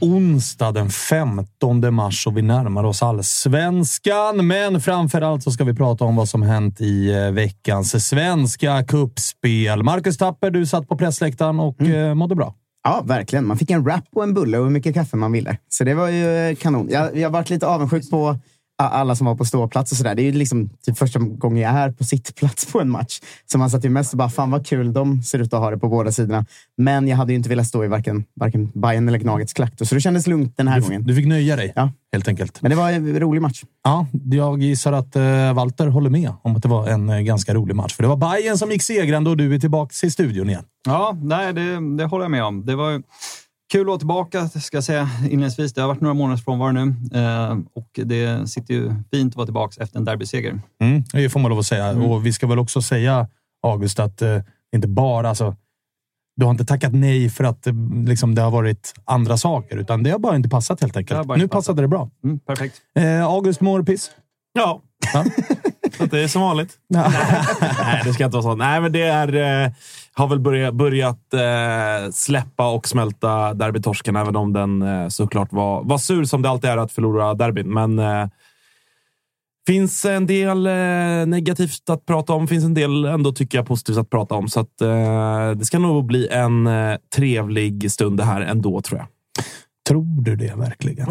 Onsdag den 15 mars och vi närmar oss allsvenskan. Men framför allt så ska vi prata om vad som hänt i eh, veckans svenska kuppspel. Marcus Tapper, du satt på pressläktaren och mm. mådde bra. Ja, verkligen. Man fick en wrap och en bulle och hur mycket kaffe man ville. Så det var ju eh, kanon. Jag, jag har varit lite avundsjuk på alla som var på ståplats och sådär. Det är ju liksom typ första gången jag är på sittplats på en match. Så man satt ju mest och bara, fan vad kul de ser ut att ha det på båda sidorna. Men jag hade ju inte velat stå i varken, varken Bayern eller Gnagets klack. Så det kändes lugnt den här Du, gången. du fick nöja dig, Ja. helt enkelt. Men det var en rolig match. Ja, jag gissar att uh, Walter håller med om att det var en eh, ganska rolig match. För det var Bayern som gick segrande och du är tillbaka i studion igen. Ja, nej, det, det håller jag med om. Det var ju kul att vara tillbaka, ska jag säga inledningsvis. Det har varit några månaders frånvaro nu eh, och det sitter ju fint att vara tillbaka efter en derbyseger. Mm, det får man lov att säga. Och vi ska väl också säga, August, att eh, inte bara... Alltså, du har inte tackat nej för att eh, liksom, det har varit andra saker, utan det har bara inte passat helt enkelt. Nu passat. passade det bra. Mm, perfekt. Eh, August mår piss. Ja, Ja. det är som vanligt. Nej, det ska inte vara så. Nej, men det är, eh, har väl börjat, börjat eh, släppa och smälta derbytorsken, även om den eh, såklart var, var sur som det alltid är att förlora derbyn. Men eh, finns en del eh, negativt att prata om. Finns en del ändå tycker jag positivt att prata om. Så att, eh, det ska nog bli en eh, trevlig stund det här ändå, tror jag. Tror du det verkligen?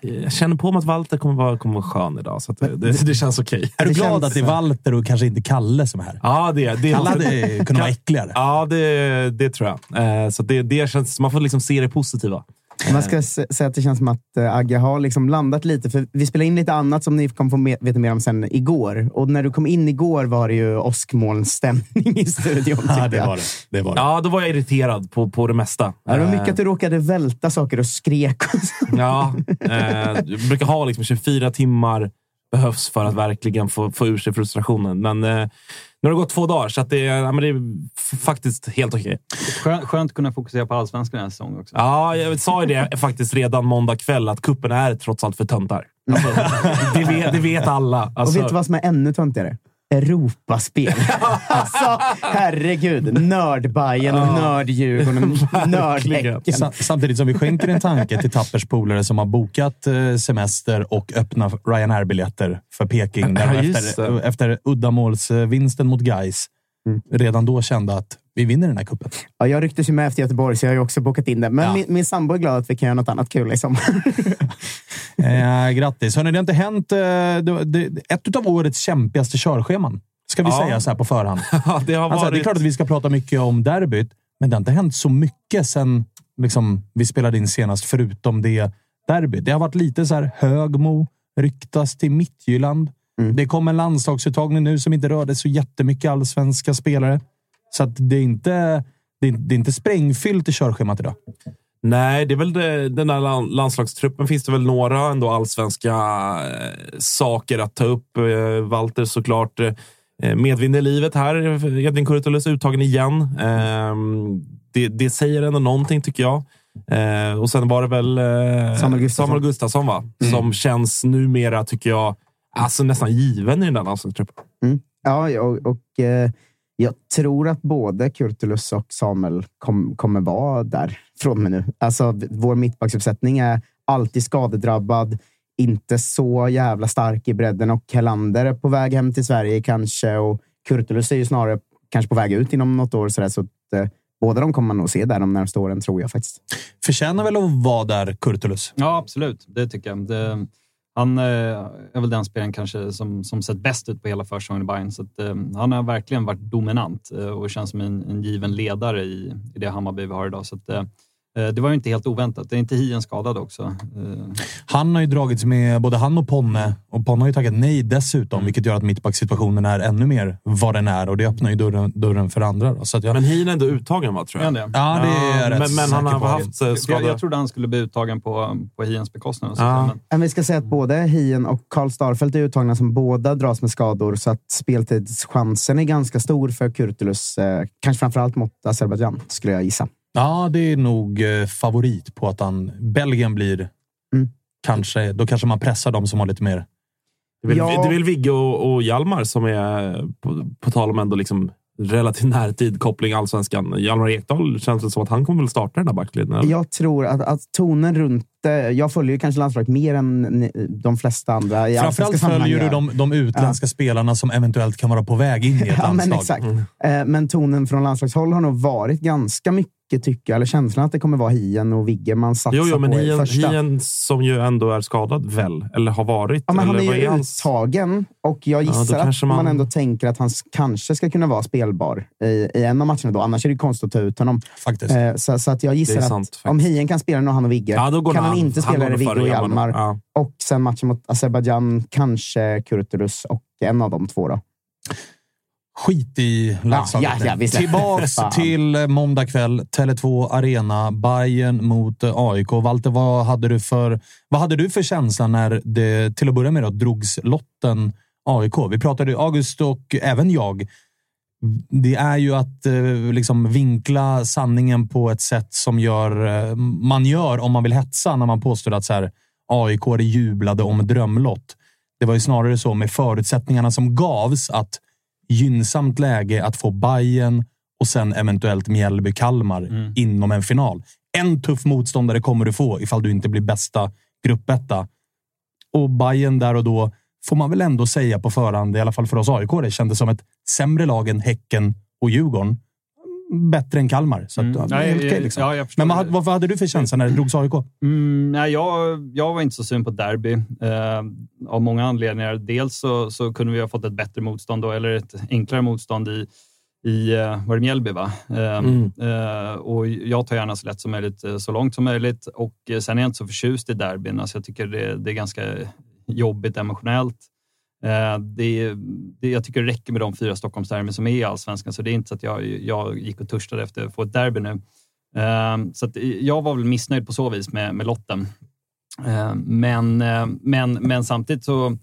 Jag känner på mig att Walter kommer vara, kommer vara skön idag, så det, det, det känns okej. Är du glad känns- att det är Walter och kanske inte Kalle som är här? Ja, det, det Kalle hade kunnat vara äckligare. Ja, det, det tror jag. Eh, så det, det känns, man får liksom se det positiva. Man ska säga att det känns som att uh, Agge har liksom landat lite. För vi spelade in lite annat som ni kommer få veta mer om sen igår. Och när du kom in igår var det ju åskmolnstämning i studion. Ja, det var det. det, var det. Ja, då var jag irriterad på, på det mesta. Ja, det var mycket Eh, att du råkade välta saker och skrek. Och så. Ja, eh, jag brukar ha liksom 24 timmar behövs för att verkligen få, få ur sig frustrationen. Men eh, nu har det gått två dagar, så att det, är- ja, men det är faktiskt helt okej. Skönt, skönt att kunna fokusera på allsvenskan den här säsongen också. Ja, jag sa ju det faktiskt redan måndag kväll, att kuppen är trots allt för töntar. Alltså, det, vet, det vet alla. Och Alltså, vet du vad som är ännu töntigare? Europaspel. alltså, herregud. Nördbajen och nörd-Djurgården och nördhäcken. Sa- Samtidigt som vi skänker en tanke till Tappers polare som har bokat eh, semester och öppna Ryanair-biljetter för Peking. Där efter, efter uddamålsvinsten mot Gais redan då kände att vi vinner den här kuppen. Ja, jag rycktes ju med efter Göteborg, så jag har ju också bokat in det. Men Ja. min, min sambo är glad att vi kan göra något annat kul i sommar. Eh, grattis! Hörrni, det har inte hänt... Eh, det, det, ett av årets kämpigaste körscheman, ska vi Ja. säga så här på förhand. ja, det har Alltså, varit... det är klart att vi ska prata mycket om derbyt, men det har inte hänt så mycket sen liksom, vi spelade in senast, förutom det derbyt. Det har varit lite så här Högmo, ryktas till Mittjylland. Det kom en landslagsuttagning nu som inte rörde så jättemycket allsvenska spelare. Så att det är inte, det är, det är inte sprängfyllt i körschemat idag. Nej, det är väl det, den där landslagstruppen finns det väl några ändå allsvenska eh, saker att ta upp. Eh, Walter såklart eh, medvind i livet här. Edvin Kurtulus uttagen igen. Eh, det, det, säger ändå någonting tycker jag. Och sen var det väl Samuel Gustafsson, Samuel Gustafsson va? Mm. som känns numera, tycker jag, alltså nästan given i den där landslagstruppen. Mm. Ja, och, och eh, jag tror att både Kurtulus och Samuel kom, kommer vara där från mig nu. Alltså, vår mittbacksuppsättning är alltid skadedrabbad, inte så jävla stark i bredden och Helander är på väg hem till Sverige kanske och Kurtulus är ju snarare kanske på väg ut inom något år. Så, där, så att, eh, båda de kommer man nog se där de närmaste åren, tror jag faktiskt. Förtjänar väl att vara där, Kurtulus? Ja, absolut. Det tycker jag. Det, han eh, är väl den spelaren kanske som, som sett bäst ut på hela försäsongen i Bayern. Så att, eh, han har verkligen varit dominant eh, och känns som en, en given ledare i, i det Hammarby vi har idag. Så att, eh, Eh, det var ju inte helt oväntat. Det är inte Hien skadad också? Eh, han har ju dragits med både han och Ponne och Ponne har ju taggat nej dessutom, mm. vilket gör att mittbacksituationen är ännu mer vad den är och det öppnar ju dörren, dörren för andra. Då. Så jag... Men Hien är ändå uttagen va, tror jag? Ja, det, är ja, men, men han har haft skador. Jag, jag trodde han skulle bli uttagen på, på Hiens bekostnad. Ja. Men... vi ska säga att både Hien och Karl Starfelt är uttagna som båda dras med skador, så att speltidschansen är ganska stor för Kurtulus. Eh, kanske framförallt mot Azerbajdzjan, skulle jag gissa. Ja, det är nog eh, favorit på att han, Belgien blir... Mm. Kanske, då kanske man pressar dem som har lite mer... Det är väl, ja. det väl Vigge och, och Hjalmar som är, på, på tal om ändå liksom relativt närtid koppling allsvenskan. Hjalmar Ekdal känns det som att han kommer väl starta den där backlinjen? Jag tror att, att tonen runt jag följer ju kanske landslaget mer än de flesta andra. I Framförallt följer du de, de utländska ja. spelarna som eventuellt kan vara på väg in i ett ja, landslag. Men, exakt. Mm. Eh, men tonen från landslagshåll har nog varit ganska mycket tycker eller känslan att det kommer vara Hien och Vigge man satsar jo, jo, men på Hien, första. Hien som ju ändå är skadad väl? Eller har varit? Ja, men han är ju hans... uttagen och jag gissar ja, att man... man... ändå tänker att han kanske ska kunna vara spelbar i, i en av matcherna. Då. Annars är det konstigt att ta ut honom. Faktiskt. Eh, så, så, att jag gissar sant, att om Hien kan spela nu, han och Vigge, ja, kan han, han inte spela Vigge och Hjalmar. Ja. Och sen matchen mot Azerbajdzjan, kanske Kurtulus och en av de två. Då. Skit i landslaget. Ja, ja, ja, Tillbaks till måndag kväll. Tele2 Arena. Bayern mot AIK. Walter, vad hade du för, vad hade du för känsla när det till att börja med då, drogs lotten AIK? Vi pratade, August och även jag, det är ju att eh, liksom vinkla sanningen på ett sätt som gör, eh, man gör om man vill hetsa när man påstår att så här, AIK jublade om drömlott. Det var ju snarare så med förutsättningarna som gavs att gynnsamt läge att få Bayern och sen eventuellt Mjällby-Kalmar mm. inom en final. En tuff motståndare kommer du få ifall du inte blir bästa gruppetta. Och Bayern där och då får man väl ändå säga på förhand, i alla fall för oss AIK, det kändes som ett sämre lag än Häcken och Djurgården bättre än Kalmar. Så mm. att, nej, okay, liksom. ja, Men vad, vad hade du för känsla när det drogs AIK? Mm, nej, jag, jag var inte så sugen på derby eh, av många anledningar. Dels så, så kunde vi ha fått ett bättre motstånd då, eller ett enklare motstånd i i eh, var det Mjällby, va? Eh, mm. Eh, och jag tar gärna så lätt som möjligt, eh, så långt som möjligt. Och sen är jag inte så förtjust i derbyn. Alltså jag tycker det, det är ganska jobbigt emotionellt. Eh, det, det, jag tycker det räcker med de fyra Stockholmsderbyn som är i allsvenskan, så det är inte så att jag, jag gick och törstade efter att få ett derby nu. Eh, så att jag var väl missnöjd på så vis med, med lotten. Eh, men, men, men samtidigt så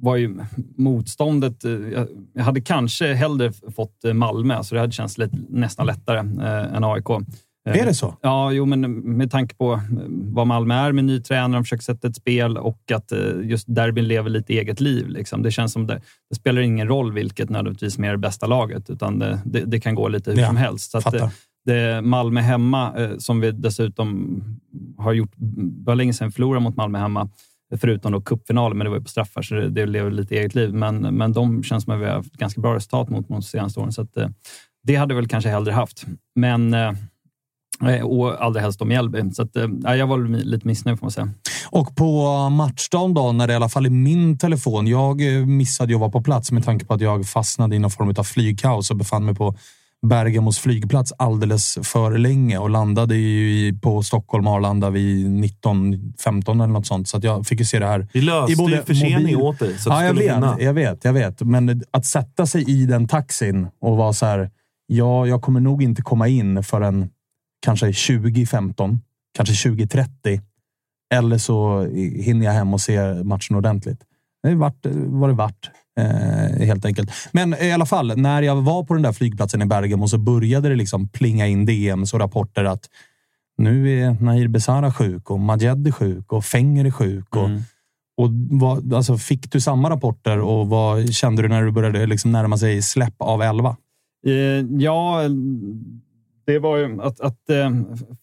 var ju motståndet... Jag hade kanske hellre fått Malmö, så det hade känts lite, nästan lättare än AIK. Är det så? Ja, jo, men med tanke på eh, vad Malmö är med ny tränare, de försöker sätta ett spel och att eh, just derbyn lever lite eget liv. Liksom. Det känns som det, det spelar ingen roll vilket nödvändigtvis är det bästa laget, utan det, det, det kan gå lite hur ja, som helst. Så att, eh, det, Malmö hemma, som vi dessutom har gjort, var länge sedan förlorade mot Malmö hemma, förutom då cupfinalen, men det var ju på straffar, så det, det lever lite eget liv. Men, men de känns som att vi har haft ganska bra resultat mot, de senaste åren, så att, det hade väl kanske hellre haft. Men och allra helst om Mjällby. Så att, äh, jag var lite missnöjd får man säga. Och på matchdagen då, när det i alla fall i min telefon. Jag eh, missade att vara på plats med tanke på att jag fastnade i någon form av flygkaos och befann mig på Bergamos flygplats alldeles för länge och landade ju på Stockholm Arlanda vid 19.15 eller något sånt. Så jag fick ju se det här. Vi löste i både ju försening mobil... åt dig. Så ja, jag vet, jag vet, jag vet. Men att sätta sig i den taxin och vara så här. Ja, jag kommer nog inte komma in förrän kanske 2015, kanske 2030. Eller så hinner jag hem och se matchen ordentligt. Det har varit vad det varit, eh, helt enkelt. Men i alla fall, när jag var på den där flygplatsen i Bergamo så började det liksom plinga in DMs och rapporter att nu är Nahir Besara sjuk och Majed är sjuk och Fenger är sjuk. Och, Mm. och vad, alltså, fick du samma rapporter och vad kände du när du började liksom närma sig släpp av 11? Eh, ja, det var ju att, att äh,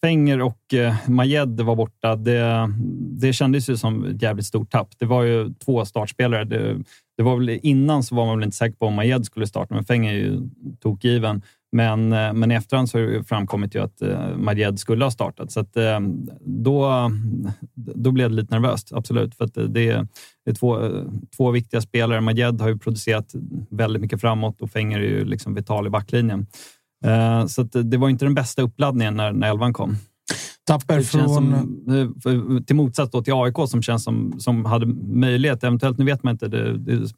Fenger och äh, Majed var borta. Det, det kändes ju som ett jävligt stort tapp. Det var ju två startspelare. Det, det var väl, innan så var man väl inte säker på om Majed skulle starta, men Fenger är ju tokgiven. Men, äh, men i efterhand så har det framkommit ju att Majed skulle ha startat. Så att, då, då blev det lite nervöst, absolut. För att det, det är två, två viktiga spelare. Majed har ju producerat väldigt mycket framåt och Fenger är ju liksom vital i backlinjen. Eh, Så det var inte den bästa uppladdningen när, när elvan kom. Tapper från... som, eh, till motsats då till AIK som känns som, som hade möjlighet, eventuellt, nu vet man inte. Det, det,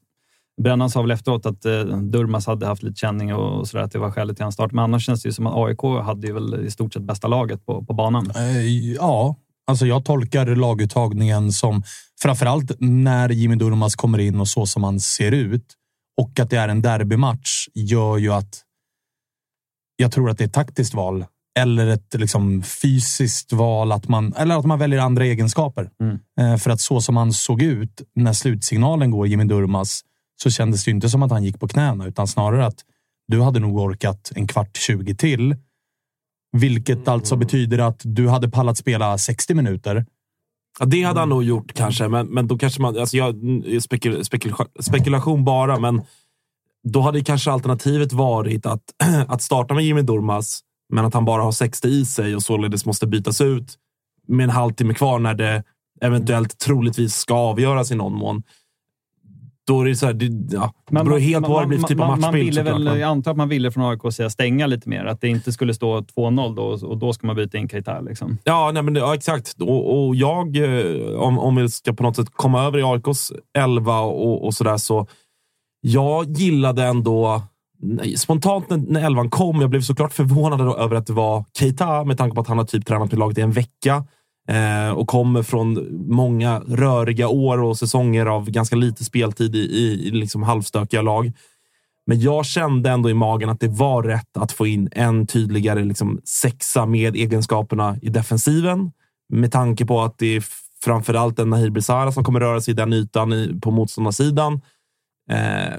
Brännan sa väl efteråt att eh, Durmas hade haft lite känning och, och sådär, att det var skälet till hans start. Men annars känns det ju som att AIK hade väl i stort sett bästa laget på, på banan. Eh, Ja, alltså jag tolkar laguttagningen som framförallt när Jimmy Durmaz kommer in och så som han ser ut och att det är en derbymatch gör ju att jag tror att det är ett taktiskt val eller ett liksom fysiskt val, att man, eller att man väljer andra egenskaper. Mm. Eh, För att så som han såg ut när slutsignalen går, Jimmy Durmaz, så kändes det inte som att han gick på knäna, utan snarare att du hade nog orkat en kvart, 20 till. Vilket alltså betyder att du hade pallat spela 60 minuter. Ja, det hade han nog gjort kanske, men, men då kanske man... Alltså jag, spekul, spekul, spekulation bara, men då hade kanske alternativet varit att, att starta med Jimmy Durmaz, men att han bara har 60 i sig och således måste bytas ut med en halvtimme kvar när det eventuellt troligtvis ska avgöras i någon mån. Då är det så här, det, ja, det beror helt på vad det blir för typ av man, man matchbild. ville såklart, väl, Jag antar att man ville från AIK säga stänga lite mer. Att det inte skulle stå 2-0 då och då ska man byta in Keita. Liksom. Ja, nej, men, det- ja exakt. Och, och jag, eh, om, om vi ska på något sätt komma över i AIKs 11 och, och sådär, så jag gillade ändå nej, spontant när, när 11 kom. Jag blev såklart förvånad då över att det var Keita med tanke på att han har typ tränat med laget i en vecka eh, och kommer från många röriga år och säsonger av ganska lite speltid i, i, i liksom halvstökiga lag. Men jag kände ändå i magen att det var rätt att få in en tydligare liksom, sexa med egenskaperna i defensiven. Med tanke på att det är framförallt en Nahir Besara som kommer röra sig i den ytan i, på motståndarsidan. Eh,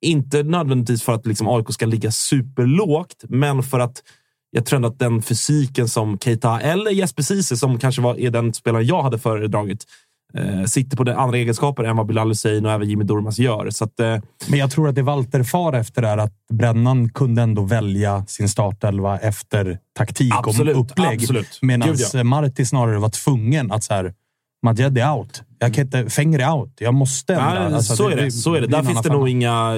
inte nödvändigtvis för att liksom, AIK ska ligga superlågt, men för att jag tror ändå att den fysiken som Keita eller Jesper Ceesay, som kanske var, är den spelaren jag hade föredragit, eh, sitter på andra egenskaper än vad Bilal Hussein och även Jimmy Durmaz gör. Så att, eh, Men jag tror att det Walter far efter är att Brännan kunde ändå välja sin startelva efter taktik Absolut, och upplägg. absolut. Medan Gud, ja. Marti snarare var tvungen att så här, Majed är out. Jag kan inte, Fenger är out. Jag måste ändra. Nej, Alltså, så, är det, så är det. Där finns det nog inga,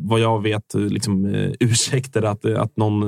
vad jag vet, liksom, eh, ursäkter att, att någon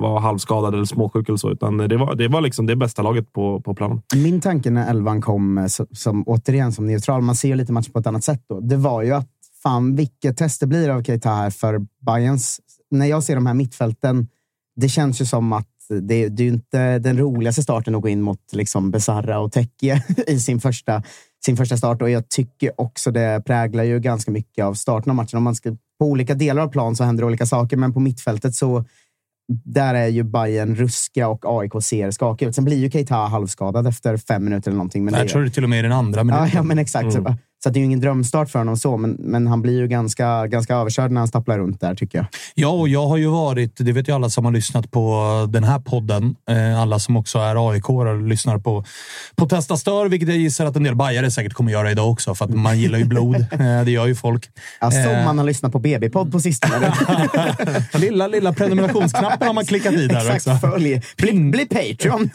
var halvskadad eller småsjuk eller så. Utan det var, det var liksom det bästa laget på, på planen. Min tanke när elvan kom, eh, som, återigen som neutral, man ser ju lite matchen på ett annat sätt då. Det var ju att fan vilket test det blir av Keita här för Bayerns. När jag ser de här mittfälten, det känns ju som att det, det är inte den roligaste starten att gå in mot liksom Besarra och Tekke i sin första, sin första start. Och jag tycker också det präglar ju ganska mycket av starten av matchen. Om man ska, på olika delar av plan så händer olika saker, men på mittfältet så där är ju Bayern ruska och AIK ser skakiga ut. Sen blir ju Keita halvskadad efter fem minuter eller någonting. Men Jag det, tror det är till och med i den andra minuten. ja, ja, men exakt. Så, så det är ju ingen drömstart för honom så, men, men han blir ju ganska, ganska överkörd när han stapplar runt där, tycker jag. Ja, och jag har ju varit, det vet ju alla som har lyssnat på den här podden, eh, alla som också är aik och lyssnar på, på Testa Stör, vilket jag gissar att en del bajare säkert kommer göra idag också, för att man gillar ju blod. Eh, det gör ju folk. Ja, som Eh. man har lyssnat på BB-podd på sistone. lilla, lilla prenumerationsknappen har man klickat i där exakt, också. följ. Bli, bli Patreon.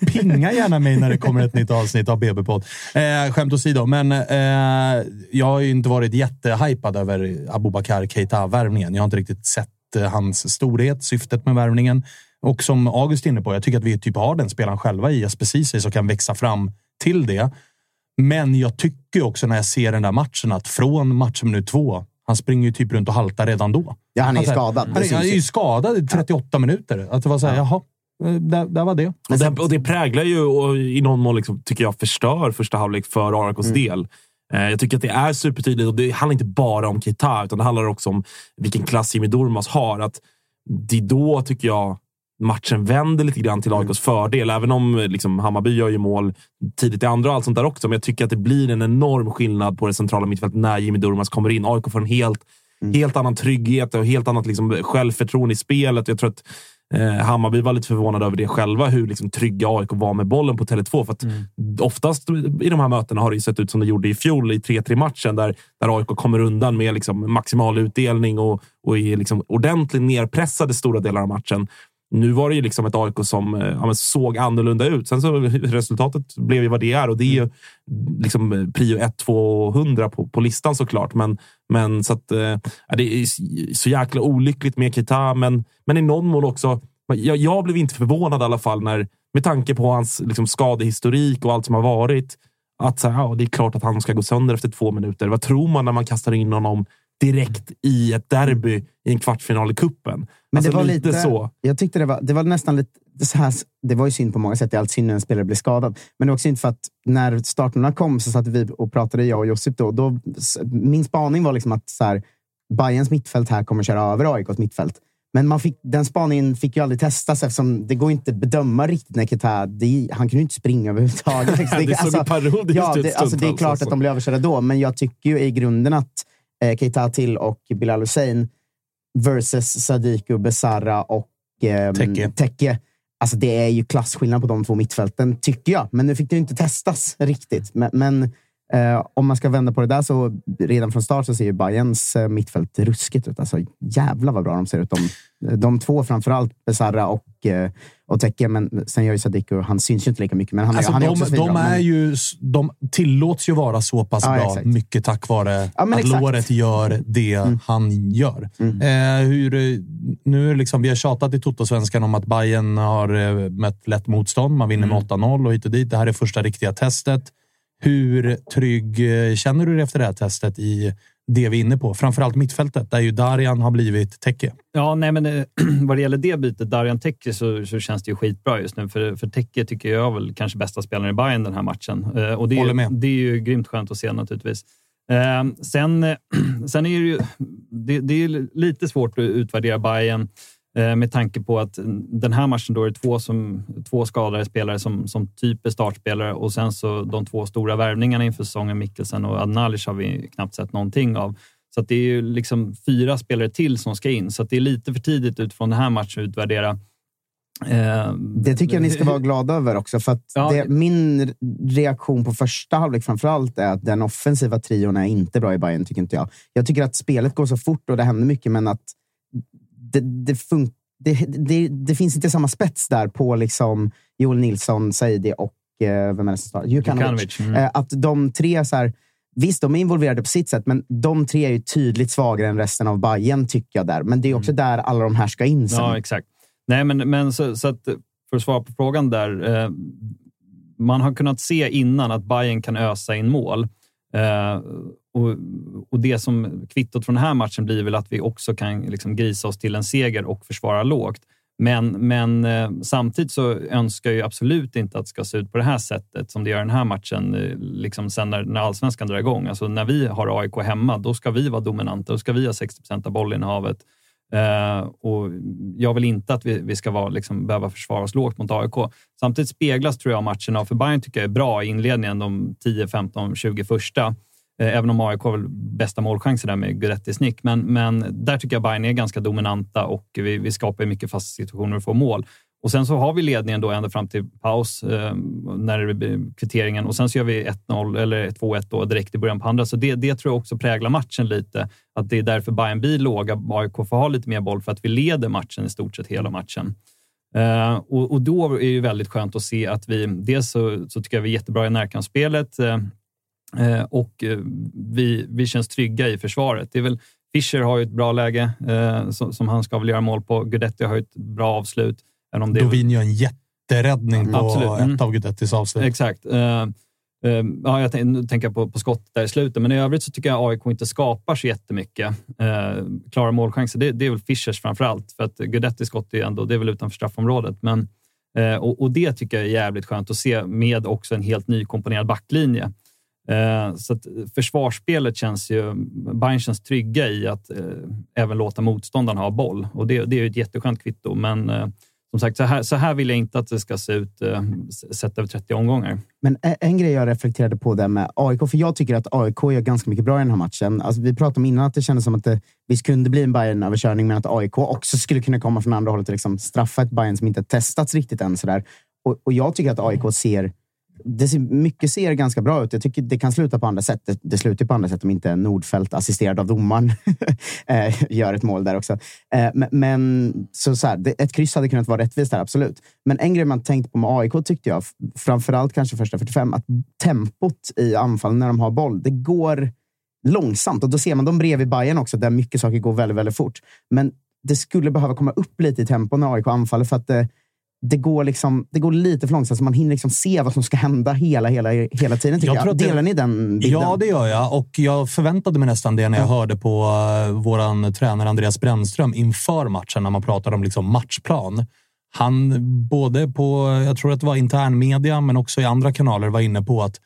Pinga gärna mig när det kommer ett nytt avsnitt av BB-podd. Eh, skämt åsido, men eh, jag har ju inte varit jättehypad över Abubakar Keita-värvningen. Jag har inte riktigt sett eh, hans storhet, syftet med värvningen. Och som August är inne på, jag tycker att vi typ har den spelaren själva i Jesper Ceesay som kan växa fram till det. Men jag tycker också när jag ser den där matchen att från matchminut två, han springer ju typ runt och haltar redan då. Ja, han är ju Alltså, skadad. Han han är ju skadad i 38 minuter. Att det var så här, jaha, där, där var det. Och det, och det präglar ju och i någon mån, liksom, tycker jag, förstör första halvlek för AIKs mm. del. Eh, jag tycker att det är supertydligt och det handlar inte bara om Keita, utan det handlar också om vilken klass Jimmy Durmaz har. Att det är då, tycker jag, matchen vänder lite grann till AIKs mm. fördel. Även om liksom, Hammarby gör ju mål tidigt i andra och allt sånt där också. Men jag tycker att det blir en enorm skillnad på det centrala mittfältet när Jimmy Durmaz kommer in. AIK får en helt, mm. helt annan trygghet och helt annat liksom, självförtroende i spelet. Jag tror att Eh, Hammarby var lite förvånade över det själva, hur liksom, trygga AIK var med bollen på Tele2. För att mm. Oftast i de här mötena har det sett ut som det gjorde i fjol i 3-3-matchen, där, där AIK kommer undan med liksom, maximal utdelning och, och är liksom, ordentligt nerpressade stora delar av matchen. Nu var det ju liksom ett AIK som eh, ja, såg annorlunda ut. Sen så resultatet blev ju vad det är och det är ju liksom prio 1, 200 på, på listan såklart. Men, men så att, eh, det är så jäkla olyckligt med Kita, men, men i någon mån också. Jag, jag blev inte förvånad i alla fall när, med tanke på hans liksom, skadehistorik och allt som har varit. Att så här, ja, det är klart att han ska gå sönder efter två minuter. Vad tror man när man kastar in honom direkt i ett derby i en kvartsfinal i kuppen. Men alltså det var lite, lite, så. Jag tyckte det var, det var nästan lite så här. Det var ju synd på många sätt. Det är alltid synd när en spelare blir skadad. Men det var också synd för att när starterna kom så satt vi och pratade, jag och Josip. Då, då, min spaning var liksom att så här, Bayerns mittfält här kommer köra över AIKs mittfält. Men man fick, den spaningen fick ju aldrig testas eftersom det går inte att bedöma riktigt när Keita... Han kunde ju inte springa överhuvudtaget. det, det såg alltså, parodiskt ja, det, alltså, det är klart alltså. att de blev överkörda då, men jag tycker ju i grunden att eh, Keita Till och Bilal Hussein versus Sadiku Besara och eh, Tekke. Tekke. Alltså det är ju klasskillnad på de två mittfälten, tycker jag. Men nu fick det ju inte testas riktigt. Men, men Eh, om man ska vända på det där så redan från start så ser ju Bayerns eh, mittfält ruskigt ut. Alltså, jävlar vad bra de ser ut. De, de två framförallt, Besara och, eh, och Tekke. Men sen gör ju Sadiku, han syns ju inte lika mycket. Men han, alltså, han är de, också de, är men... ju, de tillåts ju vara så pass ja, bra, exakt. mycket tack vare ja, att exakt. låret gör det mm. han gör. Mm. Eh, hur, nu liksom, vi har tjatat i Toto-svenskan om att Bayern har eh, mött lätt motstånd. Man vinner mm. med 8-0 och hit och dit. Det här är första riktiga testet. Hur trygg eh, känner du dig efter det här testet i det vi är inne på? Framförallt mittfältet, där ju Darian har blivit Teke. Ja, nej, men eh, vad det gäller det bytet, Darian Teke, så, så känns det ju skitbra just nu. För, för Teke tycker jag väl kanske bästa spelaren i Bayern den här matchen. Eh, och det, är, det är ju grymt skönt att se naturligtvis. sen, sen är det ju det, det är lite svårt att utvärdera Bayern med tanke på att den här matchen då är det två, som, två skadade spelare som, som typ är startspelare och sen så de två stora värvningarna inför säsongen, Mikkelsen och Adnalic, har vi knappt sett någonting av. Så det är ju liksom fyra spelare till som ska in, så det är lite för tidigt utifrån den här matchen att utvärdera. Eh, det tycker jag ni ska vara glada över också. För ja, det, min reaktion på första halvlek framför allt är att den offensiva trion är inte bra i Bayern tycker inte jag. Jag tycker att spelet går så fort och det händer mycket, men att det, det, fun det, det, det, finns inte samma spets där på liksom Joel Nilsson, Saidi och eh, vem är det som startar? Jukanovic. Mm. Eh, att de tre, så här, visst de är involverade på sitt sätt, men de tre är ju tydligt svagare än resten av Bayern tycker jag. där. Men det är också mm. där alla de här ska in sen. Ja, exakt. Nej, men, men så, så att, för att svara på frågan där. Eh, man har kunnat se innan att Bayern kan ösa in mål. Eh, och, och, Det som kvittot från den här matchen blir väl att vi också kan liksom grisa oss till en seger och försvara lågt. Men, men eh, samtidigt så önskar jag absolut inte att det ska se ut på det här sättet som det gör den här matchen, eh, liksom sen när, när allsvenskan drar igång. Alltså när vi har AIK hemma, då ska vi vara dominanta. Då ska vi ha 60 procent av bollinnehavet. Uh, och jag vill inte att vi, vi ska vara, liksom, behöva försvara oss lågt mot AIK. Samtidigt speglas tror jag matcherna, för Bayern tycker jag är bra i inledningen, de 10, 15, 20 första. Eh, även om AIK har väl bästa målchanser där med Guidettis nick. Men, men där tycker jag Bayern är ganska dominanta och vi, vi skapar mycket fasta situationer och får mål. Och sen så har vi ledningen då ända fram till paus eh, när det blir kvitteringen och sen så gör vi 1-0 eller 2-1 direkt i början på andra. Så det, det tror jag också präglar matchen lite. Att det är därför Bayern blir låga. AIK får ha lite mer boll för att vi leder matchen i stort sett hela matchen. Eh, och, och, då är det väldigt skönt att se att vi, dels så, så tycker jag vi är jättebra i närkampsspelet Eh, och vi, vi känns trygga i försvaret. Det är väl, Fischer har ju ett bra läge som, som, han ska väl göra mål på. Guidetti har ju ett bra avslut. Om det Dovin gör en jätteräddning på Absolut. ett mm. av Guidettis avslut. Exakt. Ja, jag tänker på, på skott där i slutet, men i övrigt så tycker jag AIK inte skapar så jättemycket uh, klara målchanser. Det, det är väl Fischers framför allt, för att Guidettis skott är, ändå, det är väl utanför straffområdet. Men Eh, och, och, det tycker jag är jävligt skönt att se med också en helt nykomponerad backlinje. Eh, så att eh, försvarsspelet känns ju... Bayern känns trygga i att eh, även låta motståndarna ha boll och det, det är ett jätteskönt kvitto. Men som sagt, så här, så här vill jag inte att det ska se ut sett över 30 omgångar. Men en, en grej jag reflekterade på där med AIK, för jag tycker att AIK gör ganska mycket bra i den här matchen. Alltså, vi pratade om innan att det kändes som att det visst kunde bli en bayern överkörning men att AIK också skulle kunna komma från andra hållet och liksom straffa ett Bayern som inte testats riktigt än. Sådär. Och, och jag tycker att AIK ser det ser, mycket ser ganska bra ut. Jag tycker det kan sluta på andra sätt. Det, det slutar på andra sätt om inte Nordfeldt, assisterad av domaren, eh, gör ett mål där också. Eh, men, men så, så här, det, ett kryss hade kunnat vara rättvist där, absolut. Men en grej man tänkt på med AIK tyckte jag, framförallt kanske första 45, att tempot i anfallen när de har boll, det går långsamt. Och då ser man de bredvid Bayern också, där mycket saker går väldigt, väldigt fort. Men det skulle behöva komma upp lite i tempo när AIK anfaller för att det, det går, liksom, det går lite för långsamt, så man hinner liksom se vad som ska hända hela, hela, hela tiden. jag. Jag. Delar det, ni den bilden? Ja, det gör jag. Och jag förväntade mig nästan det när jag ja. hörde på uh, vår tränare Andreas Brännström inför matchen, när man pratade om liksom matchplan. Han, både på, jag tror att det var internmedia, men också i andra kanaler, var inne på att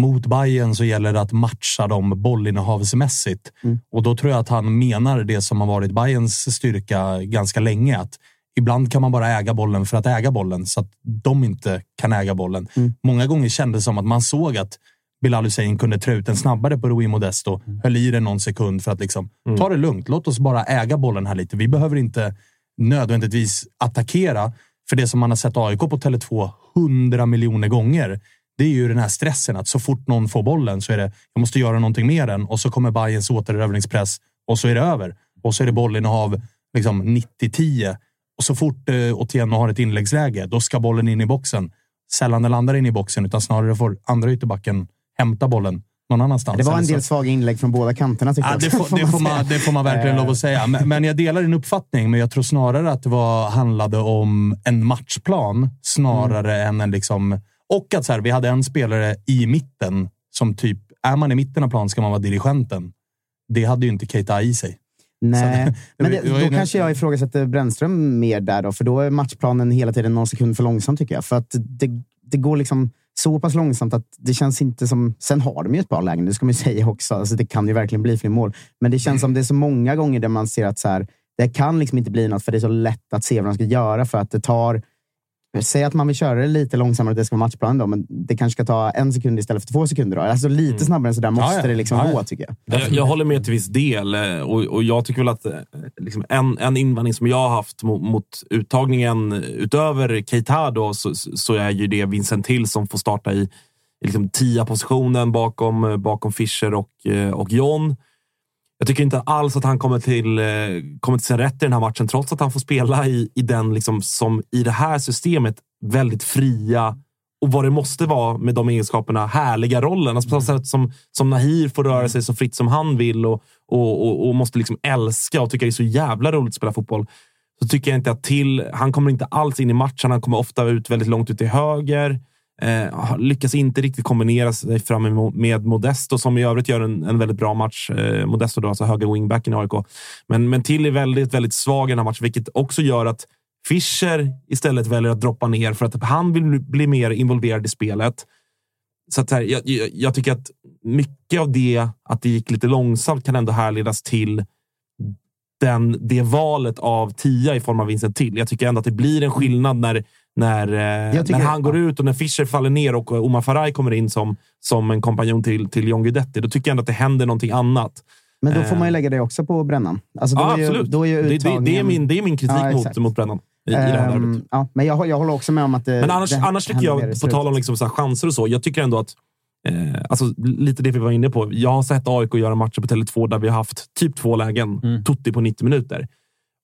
mot Bayern så gäller det att matcha dem bollinnehavsmässigt. Mm. Och då tror jag att han menar det som har varit Bayerns styrka ganska länge. Att ibland kan man bara äga bollen för att äga bollen så att de inte kan äga bollen. Mm. Många gånger kändes det som att man såg att Bilal Hussein kunde trä ut den snabbare på Rui Modesto. Mm. Höll i den någon sekund för att liksom, mm. ta det lugnt. Låt oss bara äga bollen här lite. Vi behöver inte nödvändigtvis attackera. För det som man har sett AIK på Tele2 hundra miljoner gånger, det är ju den här stressen att så fort någon får bollen så är det, jag måste göra någonting med den och så kommer Bayerns återerövringspress och så är det över. Och så är det bollinnehav liksom 90-10 och så fort eh, Otieno har ett inläggsläge, då ska bollen in i boxen. Sällan den landar in i boxen, utan snarare får andra ytterbacken hämta bollen någon annanstans. Det var en del svaga inlägg från båda kanterna. Ja, det, får, det, får man, det får man verkligen lov att säga. Men, men, jag delar din uppfattning, men jag tror snarare att det var, handlade om en matchplan snarare mm. än en... Liksom, och att så här, vi hade en spelare i mitten som typ, är man i mitten av planen ska man vara dirigenten. Det hade ju inte Keita i sig. Nej, men det, då kanske jag ifrågasätter Brännström mer där då, för då är matchplanen hela tiden någon sekund för långsam tycker jag. För att det, det går liksom så pass långsamt att det känns inte som... Sen har de ju ett par lägen, det ska man ju säga också. Alltså det kan ju verkligen bli fler mål. Men det känns som det är så många gånger där man ser att så här, det kan liksom inte bli något, för det är så lätt att se vad de ska göra. För att det tar Säg att man vill köra det lite långsammare, det ska vara matchplanen då, men det kanske ska ta en sekund istället för två sekunder. Då. Alltså lite mm. snabbare än sådär måste ja, ja. det liksom ja, gå, tycker jag. jag. jag. håller med till viss del eh, och, och jag tycker väl att eh, liksom en, en invändning som jag har haft mot, mot uttagningen utöver Keita då, så, så, är ju det Vincent Hill som får starta i, i liksom tia-positionen bakom, bakom Fischer och, eh, och John. Jag tycker inte alls att han kommer till, eh, kommer till sin rätt i den här matchen, trots att han får spela i, i den liksom, som i det här systemet väldigt fria och vad det måste vara med de egenskaperna, härliga rollen. Alltså på samma sätt som, som Nahir får röra sig så fritt som han vill och, och, och, och måste liksom älska och tycka det är så jävla roligt att spela fotboll. Så tycker jag inte att till, han kommer inte alls in i matchen. Han kommer ofta ut väldigt långt ut till höger. Eh, lyckas inte riktigt kombinera sig fram med Modesto som i övrigt gör en, en väldigt bra match. Eh, Modesto då, alltså höger wingbacken i AIK. Men, men till är väldigt, väldigt svag i den här matchen, vilket också gör att Fischer istället väljer att droppa ner för att han vill bli mer involverad i spelet. Så att här, jag, jag, jag, tycker att mycket av det, att det gick lite långsamt, kan ändå härledas till den, det valet av tia i form av Vincent till. Jag tycker ändå att det blir en skillnad när när, eh, när han går ut och när Fischer faller ner och Omar Faraj kommer in som, som en kompanjon till, till John Guidetti. Då tycker jag ändå att det händer någonting annat. Men då får man ju eh. lägga det också på brännan. Alltså, ja, ju, absolut. Då är det, det, det, är min, det är min kritik ja, mot, mot brännan. I, i det här um, ja, men jag, jag håller också med om att det, Men annars, det, annars tycker jag, på tal om liksom så chanser och så, jag tycker ändå att Eh, alltså, lite det vi var inne på. Jag har sett AIK göra matcher på Tele2 där vi har haft typ två lägen. Mm. Tutti på 90 minuter.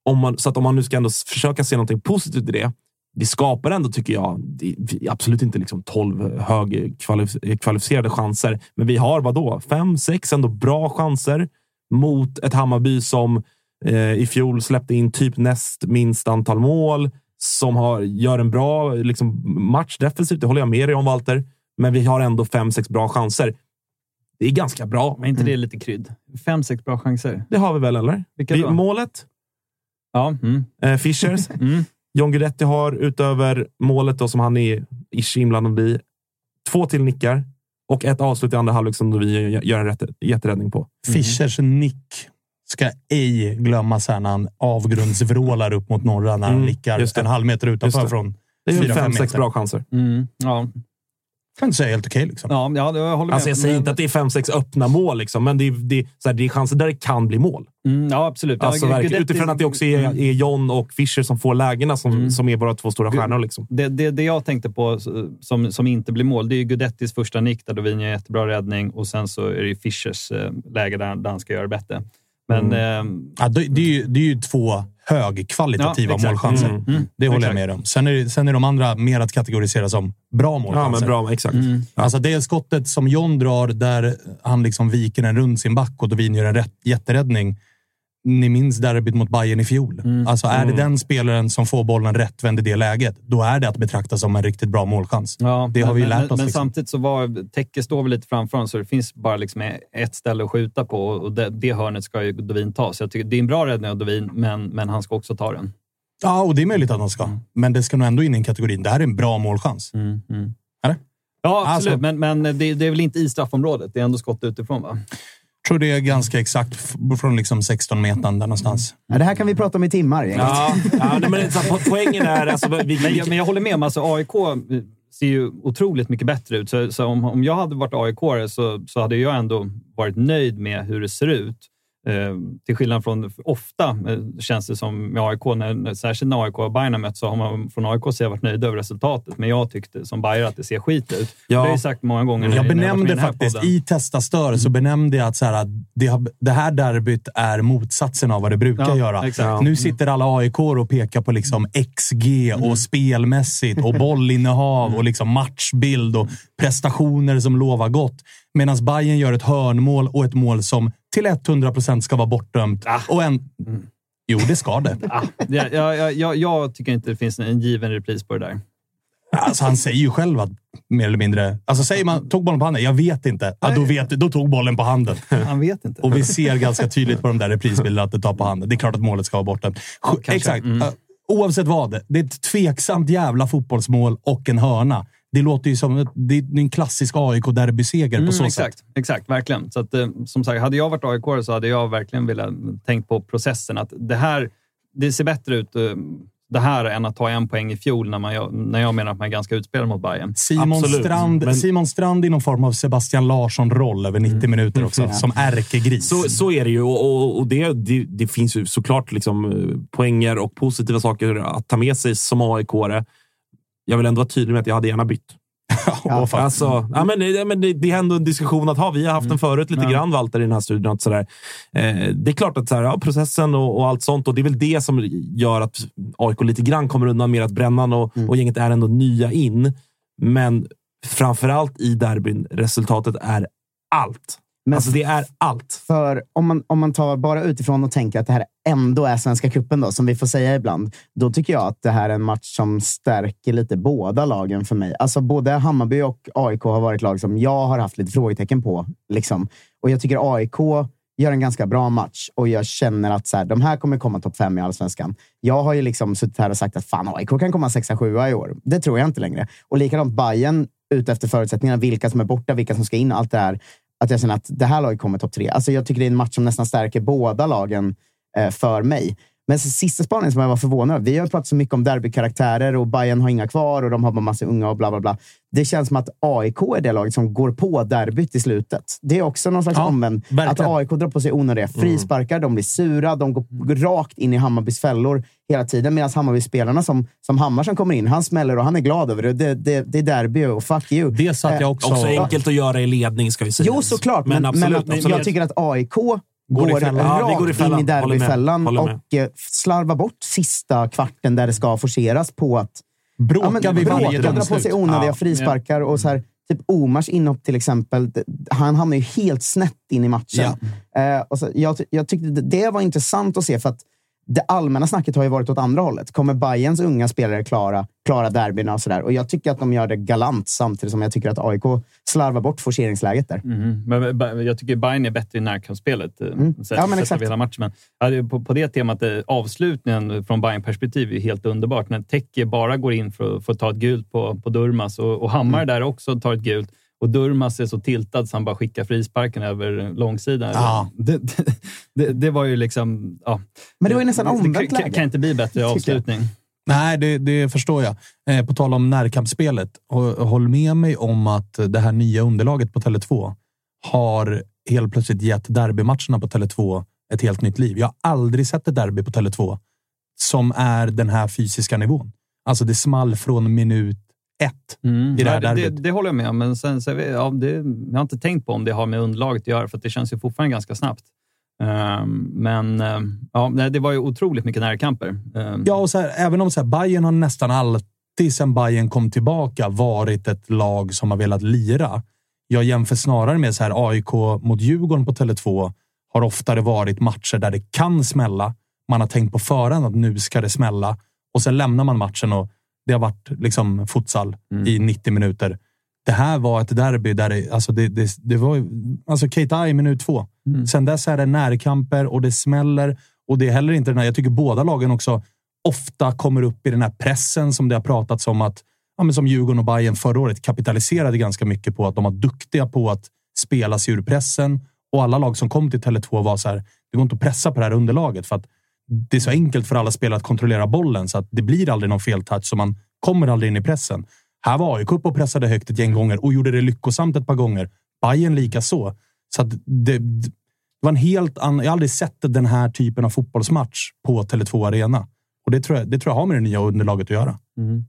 Om man, så att om man nu ska ändå försöka se något positivt i det, vi skapar ändå, tycker jag, absolut inte liksom 12 högkvalificerade chanser, men vi har vad då? Fem, sex ändå bra chanser mot ett Hammarby som eh, i fjol släppte in typ näst minst antal mål, som har, gör en bra liksom, match defensivt. Det håller jag med dig om, Walter. Men vi har ändå fem, sex bra chanser. Det är ganska bra. Men inte det lite krydd? Fem, sex bra chanser? Det har vi väl, eller? Vilka då? målet? Ja. Mm. Eh, Fischers. mm. John Guidetti har utöver målet då, som han är ish inblandad i, två till nickar och ett avslut i andra halvlek som vi gör en rätt, jätteräddning på. Fischers nick ska ej glömmas här när han avgrundsvrålar upp mot norra när han Mm, nickar just det. en halv meter utanför från Det är ju fem sex bra chanser. Mm, ja. Kan inte säga helt okej. liksom. Ja, ja, jag håller med. Alltså jag säger inte att det är fem, sex öppna mål, liksom, men det är, det, är, här, det är chanser där det kan bli mål. Mm, ja, absolut. Alltså, ja, Guidetti- utifrån att det också är, Mm. är John och Fischer som får lägena som, som är våra två stora stjärnor. Liksom. Det, det, det jag tänkte på som, som inte blir mål, det är ju Guidettis första nick där Dovin gör jättebra räddning och sen så är det ju Fischers eh, läge där, där han ska göra det bättre. Men eh, Ja, det, det, är ju, det är ju två högkvalitativa Ja, målchanser. Mm. Mm, Det håller jag exakt. med om. Sen är, sen är de andra mer att kategorisera som bra Ja, målchanser. men bra. Exakt. Mm. Alltså det skottet som John drar där han liksom viker den runt sin back och Dovin gör en rätt, jätteräddning. Ni minns derbyt mot Bayern i fjol. Mm. Alltså är det den spelaren som får bollen rättvänd i det läget, då är det att betrakta som en riktigt bra målchans. Ja, Det har men, vi men, lärt oss, Men liksom. samtidigt så var Täcke står väl lite framför honom, så det finns bara liksom ett ställe att skjuta på och det, det hörnet ska ju Dovin ta. Så jag tycker det är en bra räddning av Dovin, men, men han ska också ta den. Ja, och det är möjligt att han ska. Men det ska nog ändå in i en kategorin. Det här är en bra målchans. Mm, Eller? Ja, absolut. Alltså- men men det, det är väl inte i straffområdet? Det är ändå skott utifrån, va? Tror det är ganska exakt från liksom 16 meter där någonstans. Ja, det här kan vi prata om i timmar. Ja, ja, nej, men så poängen är... Alltså, vi, Men jag, men jag håller med om alltså AIK ser ju otroligt mycket bättre ut. Så, så om, om jag hade varit aik så, så hade jag ändå varit nöjd med hur det ser ut. Eh, till skillnad från ofta eh, känns det som med AIK, när, särskilt när AIK och Bayern har mött, så har man från AIK sida varit nöjd över resultatet. Men jag tyckte som Bayern att det ser skit ut. Ja. Det har jag sagt många gånger. när- Jag benämnde här faktiskt, podden. i Testa stör, så benämnde jag att, så här, det, har, det här derbyt är motsatsen av vad det brukar Ja, göra. exakt. Nu sitter alla AIK och pekar på liksom XG och spelmässigt och bollinnehav och liksom matchbild och prestationer som lovar gott. Medan Bayern gör ett hörnmål och ett mål som till 100% ska vara bortdömt. Och en... Jo, det ska det. Ah, jag, jag, jag, jag tycker inte det finns en given repris på det där. Alltså, han säger ju själv att mer eller mindre... Alltså säger man tog bollen på handen? Jag vet inte. Ja, då, vet, då tog bollen på handen. Han vet inte. Och vi ser ganska tydligt på de där reprisbilderna att det tar på handen. Det är klart att målet ska vara borta. kanske. Exakt. Mm. Oavsett vad. Det är ett tveksamt jävla fotbollsmål och en hörna. Det låter ju som ett, det är en klassisk AIK-derbyseger på så Mm, exakt, sätt. exakt, verkligen. Så att, eh, som sagt, hade jag varit aik så hade jag verkligen velat tänkt på processen. Att det här, det ser bättre ut eh, det här än att ta en poäng i fjol när, man, när jag menar att man är ganska utspelad mot Bayern. Simon Absolut, Strand, men- Simon Strand i någon form av Sebastian Larsson-roll över 90 Mm. minuter också. Som ärkegris. Så, så är det ju och, och, och det, det, det finns ju såklart liksom, eh, poänger och positiva saker att ta med sig som aik -are. Jag vill ändå vara tydlig med att jag hade gärna bytt. Ja. Alltså, ja, men, det- men det, det är ändå en diskussion att ha. Vi har haft den förut lite grann, Walter, i den här studion. Att sådär. Eh, det är klart att sådär, ja, processen och, och allt sånt. Och det är väl det som gör att AIK lite grann kommer undan med att Brännan och, och gänget är ändå nya in. Men framförallt i derbyn, resultatet är allt. Men- alltså det är allt. För om man, om man tar bara utifrån och tänker att det här ändå är Svenska cupen då, som vi får säga ibland, då tycker jag att det här är en match som stärker lite båda lagen för mig. Alltså både Hammarby och AIK har varit lag som jag har haft lite frågetecken på. Liksom. Och jag tycker AIK gör en ganska bra match och jag känner att så här, de här kommer komma topp fem i Allsvenskan. Jag har ju liksom suttit här och sagt att fan, AIK kan komma sexa, sjua i år. Det tror jag inte längre. Och likadant Bayern ute efter förutsättningarna, vilka som är borta, vilka som ska in, allt det här att jag känner att det här laget kommer topp tre. Alltså jag tycker det är en match som nästan stärker båda lagen för mig. Men så sista spaningen som jag var förvånad över. Vi har pratat så mycket om derbykaraktärer och Bayern har inga kvar och de har bara massa unga och bla bla bla. Det känns som att AIK är det laget som går på derbyt i slutet. Det är också någon slags Ja, omvänd. Att. AIK drar på sig onödiga frisparkar, de blir sura, de går rakt in i Hammarbys fällor hela tiden. Medan Hammarbyspelarna som, som Hammar som kommer in, han smäller och han är glad över det. Det, det, det är derby och fuck you. Det satt jag Eh, också... Också enkelt att göra i ledning, ska vi säga. Jo, såklart. Men, men, absolut, att, absolut. jag tycker att AIK går, i fällan. Ja, vi rakt går i fällan. in i derbyfällan och eh, slarvar bort sista kvarten där det ska forceras på att Bråkar ja, men, vid varje bråka, dra på sig onödiga Ja. frisparkar. Och så här, typ Omars inhopp till exempel, han hamnar ju helt snett in i matchen. Eh, och så, jag, jag tyckte det var intressant att se, för att det allmänna snacket har ju varit åt andra hållet. Kommer Bayerns unga spelare klara, klara derbyna och sådär? Och jag tycker att de gör det galant samtidigt som jag tycker att AIK slarvar bort forceringsläget där. Mm. Men jag tycker Bayern är bättre i närkampsspelet. Mm. Ja, men exakt. Hela matchen. Men, på, på det temat, eh, avslutningen från Bayern perspektiv är helt underbart. När Teke bara går in för, för att ta ett gult på, på Durmas och, och Hammar mm. där också tar ett gult. Och Durmas är så tiltad så han bara skickar frisparken över långsidan. Ja. Det, det, det, var ju liksom... Ja. Men det var ju nästan omvänt läge. Det kan inte bli bättre avslutning. Nej, det, det, förstår jag. Eh, på tal om närkampsspelet. Håll med mig om att det här nya underlaget på Tele2 har helt plötsligt gett derbymatcherna på Tele2 ett helt nytt liv. Jag har aldrig sett ett derby på Tele2 som är den här fysiska nivån. Alltså det small från minut ett mm. i det här ja, det, det, det, håller jag med om, men sen, så, ja, det, jag har inte tänkt på om det har med underlaget att göra, för det känns ju fortfarande ganska snabbt. Um, men um, ja, det var ju otroligt mycket närkamper. Um, ja, och så här, även om så här, Bayern har nästan alltid sedan Bayern kom tillbaka varit ett lag som har velat lira. Jag jämför snarare med så här, AIK mot Djurgården på Tele2 har oftare varit matcher där det kan smälla. Man har tänkt på förhand att nu ska det smälla och sen lämnar man matchen och det har varit liksom futsal mm. i 90 minuter. Det här var ett derby där det, alltså det, det, det var alltså Kate i minut två. Mm. Sen dess är det närkamper och det smäller och det är heller inte den här. Jag tycker båda lagen också ofta kommer upp i den här pressen som det har pratats om att ja, men som Djurgården och Bayern förra året kapitaliserade ganska mycket på att de var duktiga på att spela sig ur pressen och alla lag som kom till Tele2 var så här. Det går inte att pressa på det här underlaget för att det är så enkelt för alla spelare att kontrollera bollen så att det blir aldrig någon feltouch så man kommer aldrig in i pressen. Här var AIK uppe och pressade högt ett gäng gånger och gjorde det lyckosamt ett par gånger. Bayern lika så. Så det, det, var en helt annan... Jag har aldrig sett den här typen av fotbollsmatch på Tele2 Arena. Och det tror jag, det tror jag har med det nya underlaget att göra. Mm.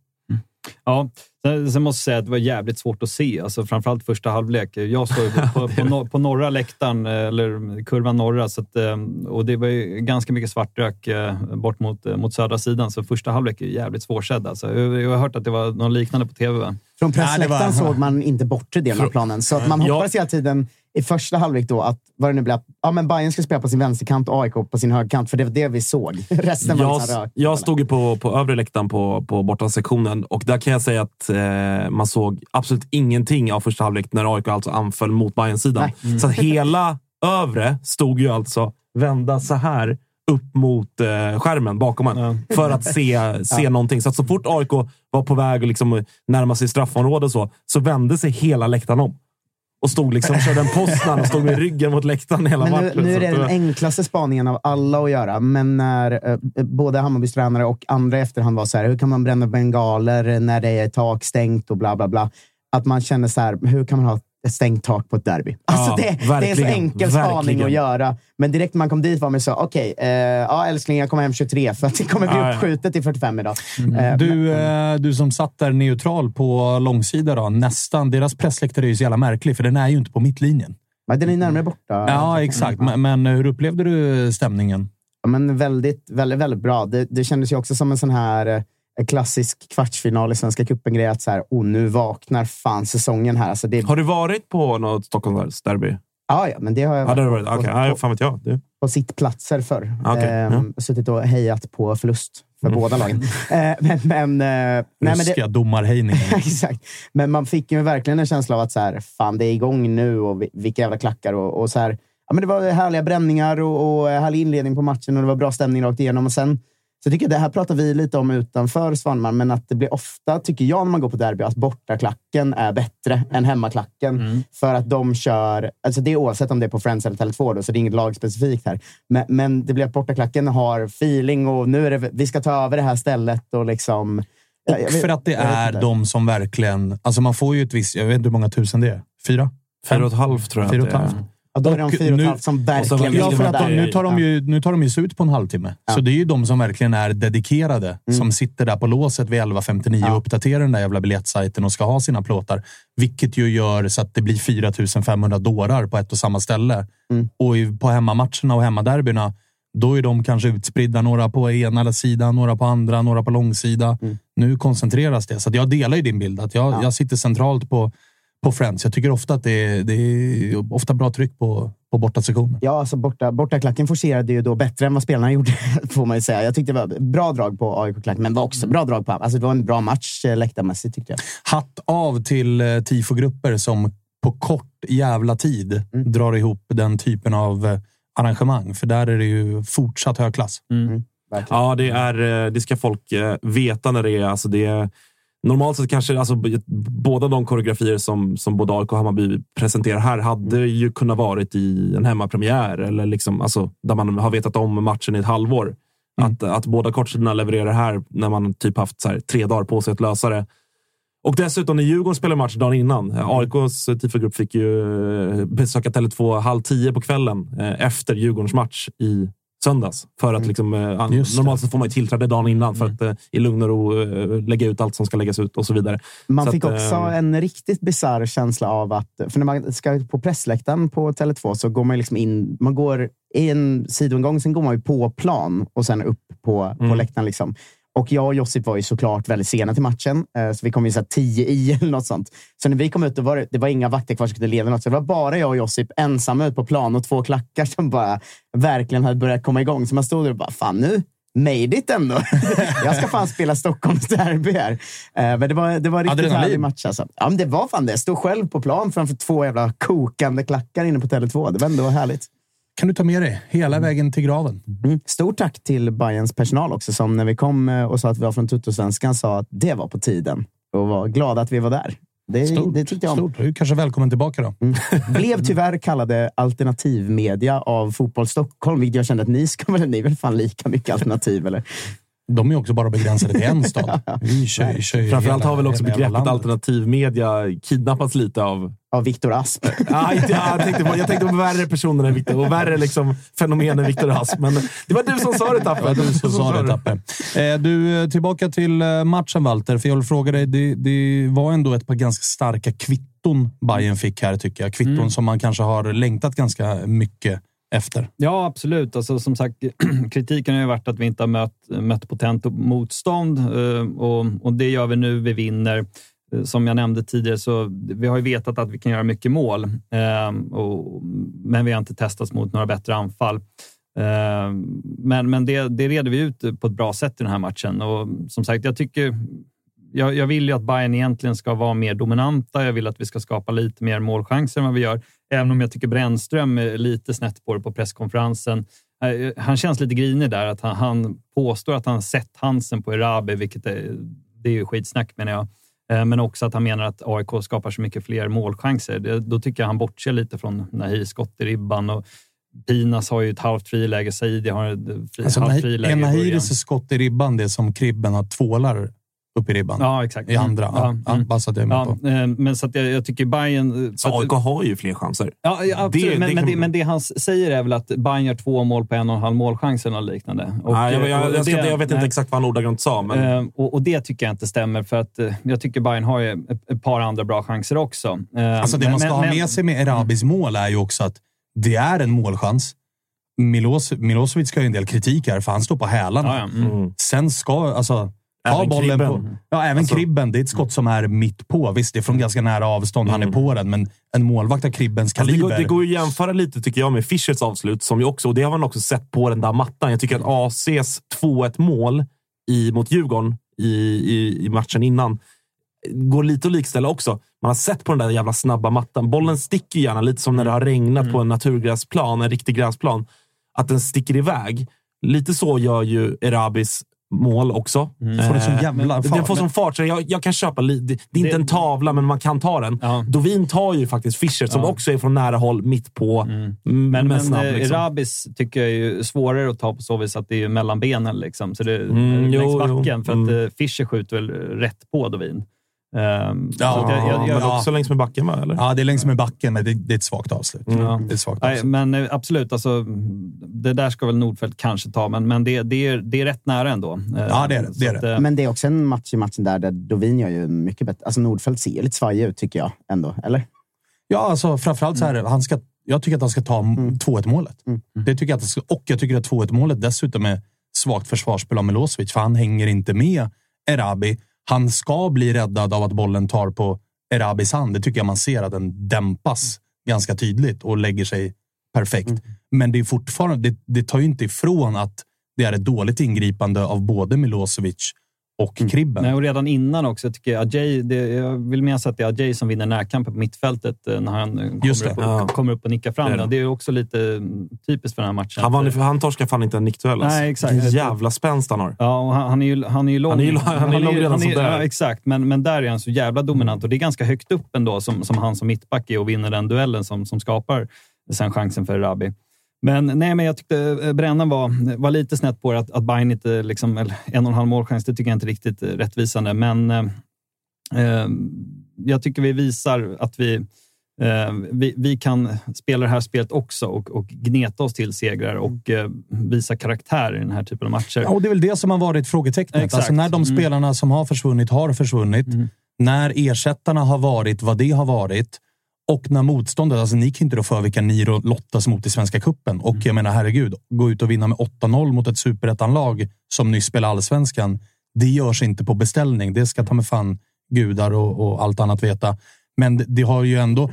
Ja, sen måste jag säga att det var jävligt svårt att se, alltså framförallt första halvlek. Jag står på, på, på, på norra läktaren, eller kurvan norra, så att, eh, och det var ju ganska mycket svartrök eh, bort mot, eh, mot södra sidan, så första halvlek är jävligt svårsedd. Alltså. Jag har hört att det var något liknande på tv. Va? Från pressläktaren såg man inte bortre delen av planen, så att man hoppades hela tiden i första halvlek då att, vad det nu blir, att ja, men Bayern ska spela på sin vänsterkant och AIK på sin högerkant, för det var det vi såg. Resten var jag, rök. Jag stod ju på, på övre läktaren på, på bortasektionen och där kan jag säga att eh, man såg absolut ingenting av första halvlek när AIK alltså anföll mot Bayern-sidan. Mm. Så hela övre stod ju alltså vända så här upp mot eh, skärmen bakom en ja. för att se, se ja. någonting. Så att så fort AIK var på väg att liksom närma sig straffområdet så, så vände sig hela läktaren om och stod liksom, körde en postman och stod med ryggen mot läktaren hela men nu, matchen. Nu är det den enklaste spaningen av alla att göra, men när eh, både Hammarbys tränare och andra i efterhand var så här, hur kan man bränna bengaler när det är tak stängt och bla bla bla. Att man känner så här, hur kan man ha ett stängt tak på ett derby. Alltså det, det, är en så enkel spaning att göra. Men direkt när man kom dit var man så, okej, okay, eh, ja älskling, jag kommer hem 23 för att det kommer bli uppskjutet till 45 idag. Mm. Eh, du, eh, du som satt där neutral på långsida, då, nästan. Deras pressläktare är ju så jävla märklig, för den är ju inte på mittlinjen. Men den är närmare borta. Ja, exakt. Men, men hur upplevde du stämningen? Ja, men väldigt, väldigt, väldigt bra. Det, det kändes ju också som en sån här eh, en klassisk kvartsfinal i Svenska cupen-grej. Att så här, oh, nu vaknar fan säsongen här. Alltså det... Har du varit på något Stockholmsderby? Ja, ja, men det har jag varit. Ja, det har varit. På, okay. ja, fan vet jag. Du. På sittplatser förr. Okay. Ehm, ja. Suttit och hejat på förlust för mm. båda lagen. Ehm, men, men, eh, nej, men det... domarhejningen. Exakt. Men man fick ju verkligen en känsla av att så här, fan, det är igång nu och vilka jävla klackar. Och, och så här, ja, men det var härliga bränningar och, och härlig inledning på matchen och det var bra stämning rakt igenom. Och sen så jag tycker det här pratar vi lite om utanför Svanman, men att det blir ofta, tycker jag, när man går på derby, att bortaklacken är bättre än hemmaklacken. Mm. För att de kör, alltså det är oavsett om det är på Friends eller Tele2, så det är inget lagspecifikt här. Men, men det blir att bortaklacken har feeling och nu är det, vi ska ta över det här stället och liksom... Och för att det är de som verkligen... Alltså man får ju ett visst... Jag vet inte hur många tusen det är. Fyra? Fyra och ett halvt tror jag. Fyra och ett halvt. Ja, då är de fyra och ett halvt som verkligen ja, för att de, nu, tar de ju, nu tar de ju ut på en halvtimme. Ja. Så det är ju de som verkligen är dedikerade. Mm. Som sitter där på låset vid 11.59 ja. och uppdaterar den där jävla biljettsajten och ska ha sina plåtar. Vilket ju gör så att det blir 4500 dårar på ett och samma ställe. Mm. Och på hemmamatcherna och hemmaderbyna, då är de kanske utspridda. Några på ena sidan, några på andra, några på långsida. Mm. Nu koncentreras det. Så jag delar ju din bild. att jag, jag sitter centralt på på Friends. Jag tycker ofta att det är, det är ofta bra tryck på, på bortasektionen. Ja, alltså borta, bortaklacken forcerade ju då bättre än vad spelarna gjorde, får man ju säga. Jag tyckte det var bra drag på AIK-klacken, men det var också bra drag på... Alltså det var en bra match eh, läktarmässigt, tyckte jag. Hatt av till eh, tifogrupper som på kort jävla tid mm. drar ihop den typen av eh, arrangemang. För där är det ju fortsatt hög klass. Mm. Mm, ja, det, är, det ska folk veta när det är... Alltså det är Normalt sett kanske alltså, båda de koreografier som, som både AIK och Hammarby presenterar här hade mm. ju kunnat varit i en hemmapremiär eller liksom, alltså, där man har vetat om matchen i ett halvår. Mm. Att, att båda kortsidorna levererar här när man typ haft här, tre dagar på sig att lösa det. Och dessutom när Djurgården spelade match dagen innan. Mm. AIKs tifogrupp fick ju eh, besöka Tele2 halv tio på kvällen eh, efter Djurgårdens match i söndags. För att mm. liksom, eh, normalt så får man ju tillträde dagen innan för mm. att eh, i lugn och ro eh, lägga ut allt som ska läggas ut och så vidare. Man så fick att, också en riktigt bisarr känsla av att, för när man ska på pressläktaren på Tele2 så går man liksom in, man går i en sidoingång, sen går man ju på plan och sen upp på, mm. på läktaren. Liksom. Och jag och Josip var ju såklart väldigt sena till matchen, eh, så vi kom ju så tio i eller något sånt. Så när vi kom ut, då var det, det var inga vakter kvar som kunde leda något. Så det var bara jag och Josip ensamma ut på plan och två klackar som bara verkligen hade börjat komma igång. Så man stod där och bara, fan nu made it ändå. jag ska fan spela Stockholms derby här. Eh, men det var, det var riktigt härlig match. Alltså. Ja, men det var fan det. Jag stod själv på plan framför två jävla kokande klackar inne på Tele2. Det var ändå härligt kan du ta med dig hela mm. vägen till graven. Mm. Stort tack till Bayerns personal också, som när vi kom eh, och sa att vi var från Tuttosvenskan sa att det var på tiden och var glada att vi var där. Det, stort, det tyckte jag om. Stort. Du är kanske välkommen tillbaka då. Mm. Blev tyvärr kallade alternativmedia av Fotboll Stockholm, vilket jag kände att ni ska väl, ni är väl fan lika mycket alternativ, eller? De är också bara begränsade till en stad. Vi kör, kör Framförallt har väl också begreppet alternativmedia kidnappats lite av av Viktor Asp. ja, jag, tänkte på, jag tänkte på värre personer än Viktor och värre liksom, fenomen än Viktor Asp. Men det var du som sa det, Tappe. Det du som sa det, Tappe. Eh, du, tillbaka till eh, matchen, Walter. För jag vill fråga dig, det, det var ändå ett par ganska starka kvitton Bayern fick här, tycker jag. Kvitton mm. som man kanske har längtat ganska mycket efter. Ja, absolut. Alltså, som sagt, kritiken har ju varit att vi inte har mött, mött potent motstånd eh, och, och det gör vi nu. Vi vinner. Eh, som jag nämnde tidigare, så vi har ju vetat att vi kan göra mycket mål, eh, och, men vi har inte testats mot några bättre anfall. Eh, men men det, det reder vi ut på ett bra sätt i den här matchen. Och som sagt, jag tycker jag, jag, vill ju att Bayern egentligen ska vara mer dominanta. Jag vill att vi ska skapa lite mer målchanser än vad vi gör. Även om jag tycker Brännström är lite snett på det på presskonferensen. Eh, han känns lite grinig där. Att han, han påstår att han sett Hansen på Erabi, vilket är, det är ju skitsnack menar jag. Eh, men också att han menar att AIK skapar så mycket fler målchanser. Då tycker jag han bortser lite från Nahir skott i ribban. Och Pinas har ju ett halvt friläge, Saidi har ett fri, alltså, halvt friläge. Är Nahiris skott i ribban det som Kribben har tvålar upp i ribban. Ja, exakt. I andra. Ja, mm. ja, bara så att jag är med ja, på. Eh, men så att jag, jag tycker Bayern... Eh, så AIK har ju fler chanser. Ja, ja absolut. Det, men, det men, det, men, det, han säger är väl att Bayern gör två mål på en och en halv målchans eller liknande. Och, nej, jag, jag, jag, det, jag, vet inte exakt vad han ordagrant sa. Men... Eh, och, och, det tycker jag inte stämmer, för att jag tycker Bayern har ju ett, par andra bra chanser också. Alltså det man ska ha med sig med Erabis mål är ju också att det är en målchans. Milos, Milosevic ska ju en del kritik här, för han står på hälarna. Ja, ja. Mm. Sen ska... Alltså, Ta bollen kribben. på... Ja, även alltså, kribben. Det är ett skott som är mitt på. Visst, det är från ganska nära avstånd mm. han är på den, men en målvakt av kribbens kaliber. Alltså det, går, det går att jämföra lite, tycker jag, med Fischers avslut. Som ju också, och det har man också sett på den där mattan. Jag tycker att ACs 2-1 mål i, mot Djurgården i, i, i matchen innan går lite att likställa också. Man har sett på den där jävla snabba mattan. Bollen sticker gärna, lite som när det har regnat mm. på en naturgräsplan, en riktig gräsplan. Att den sticker iväg. Lite så gör ju Erabis mål också. Mm. Får det som jävla fart. Den får som fart, så jag, jag kan köpa. Det, det är inte en tavla, men man kan ta den. Ja. Dovin tar ju faktiskt Fischer, som ja. också är från nära håll, mitt på. Mm. Men, men snabb, eh, liksom. Rabis tycker jag är svårare att ta på så vis att det är mellan benen. Liksom. Så det är mm, längs backen. Jo. För att mm. Eh, Fischer skjuter väl rätt på Dovin. Um, ja, jag, jag, jag, men också längs med backen, va? Eller? Ja, det är längs med backen, men det, det är ett svagt avslut. Mm. Det är ett svagt avslut. Nej, men eh, absolut, alltså, det där ska väl Nordfeldt kanske ta, men, men det, det, är, det är rätt nära ändå. Ja, det är det. det, är det. Eh, men det är också en match i matchen där, där Dovin gör ju mycket bättre. Alltså Nordfeldt ser lite svajig ut, tycker jag. ändå, Eller? Ja, alltså framförallt så här, mm. han ska, jag tycker att han ska ta mm. 2-1 målet. Mm. Det tycker jag att, och jag tycker att 2-1 målet dessutom är svagt försvarsspel av Milosevic, för han hänger inte med Erabi han ska bli räddad av att bollen tar på Erabis hand. Det tycker jag man ser att den dämpas ganska tydligt och lägger sig perfekt. Mm. Men det är fortfarande, det, det tar ju inte ifrån att det är ett dåligt ingripande av både Milosevic och mm. Kribben. Nej, och redan innan också. Jag, tycker Ajay, det, jag vill minnas att det är Ajay som vinner närkampen på mittfältet eh, när han kommer upp, och, ja. kommer upp och nickar fram det. det är också lite mm, typiskt för den här matchen. Han, vann, han torskar fan inte en nickduell. Alltså. Nej, exakt. jävla spänst han har. Ja, och han, han, är ju, han är ju lång. Han är ju, han är lång redan som där. Ja, exakt, men, men där är han så jävla dominant. Och det är ganska högt upp ändå, som, som han som mittback är och vinner den duellen som, som skapar sen chansen för Rabi. Men, nej, men jag tyckte eh, brännan var, var lite snett på det. Att, att Bayern inte... Liksom, eller en och en halv målchans, det tycker jag inte riktigt rättvisande. Men eh, eh, jag tycker vi visar att vi, eh, vi, vi, kan spela det här spelet också och, och gneta oss till segrar och eh, visa karaktär i den här typen av matcher. Ja, och det är väl det som har varit frågetecknet. Alltså när de mm. spelarna som har försvunnit har försvunnit. Mm. När ersättarna har varit vad det har varit och när motståndet, alltså ni kan inte rå för vilka ni lottas mot i Svenska Kuppen Och mm. jag menar, herregud, gå ut och vinna med 8-0 mot ett superettanlag som nyss spelar allsvenskan. Det görs inte på beställning. Det ska ta med fan gudar och, och allt annat veta. Men det, har ju ändå...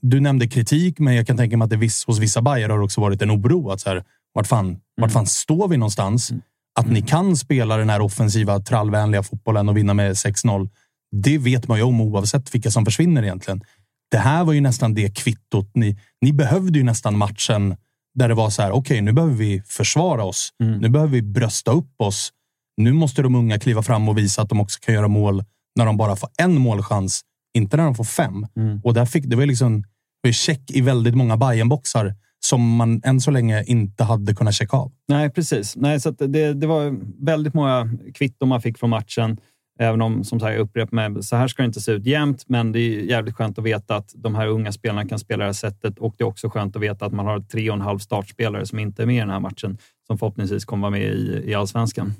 Du nämnde kritik, men jag kan tänka mig att det viss, hos vissa Bayer har också varit en oro. Att så här, vart, fan, mm. vart fan står vi någonstans? Mm. Att ni kan spela den här offensiva, trallvänliga fotbollen och vinna med 6-0. Det vet man ju om oavsett vilka som försvinner egentligen. Det här var ju nästan det kvittot. Ni, ni behövde ju nästan matchen där det var så här. Okej, okay, nu behöver vi försvara oss. Mm. Nu behöver vi brösta upp oss. Nu måste de unga kliva fram och visa att de också kan göra mål när de bara får en målchans, inte när de får fem. Mm. Och där fick det var liksom var check i väldigt många Bayern-boxar som man än så länge inte hade kunnat checka av. Nej, precis. Nej, så det, det var väldigt många kvitton man fick från matchen. Även om, som sagt, jag upprepar mig, så här ska det inte se ut jämt, men det är jävligt skönt att veta att de här unga spelarna kan spela det här sättet och det är också skönt att veta att man har tre och en halv startspelare som inte är med i den här matchen, som förhoppningsvis kommer vara med i, i allsvenskan.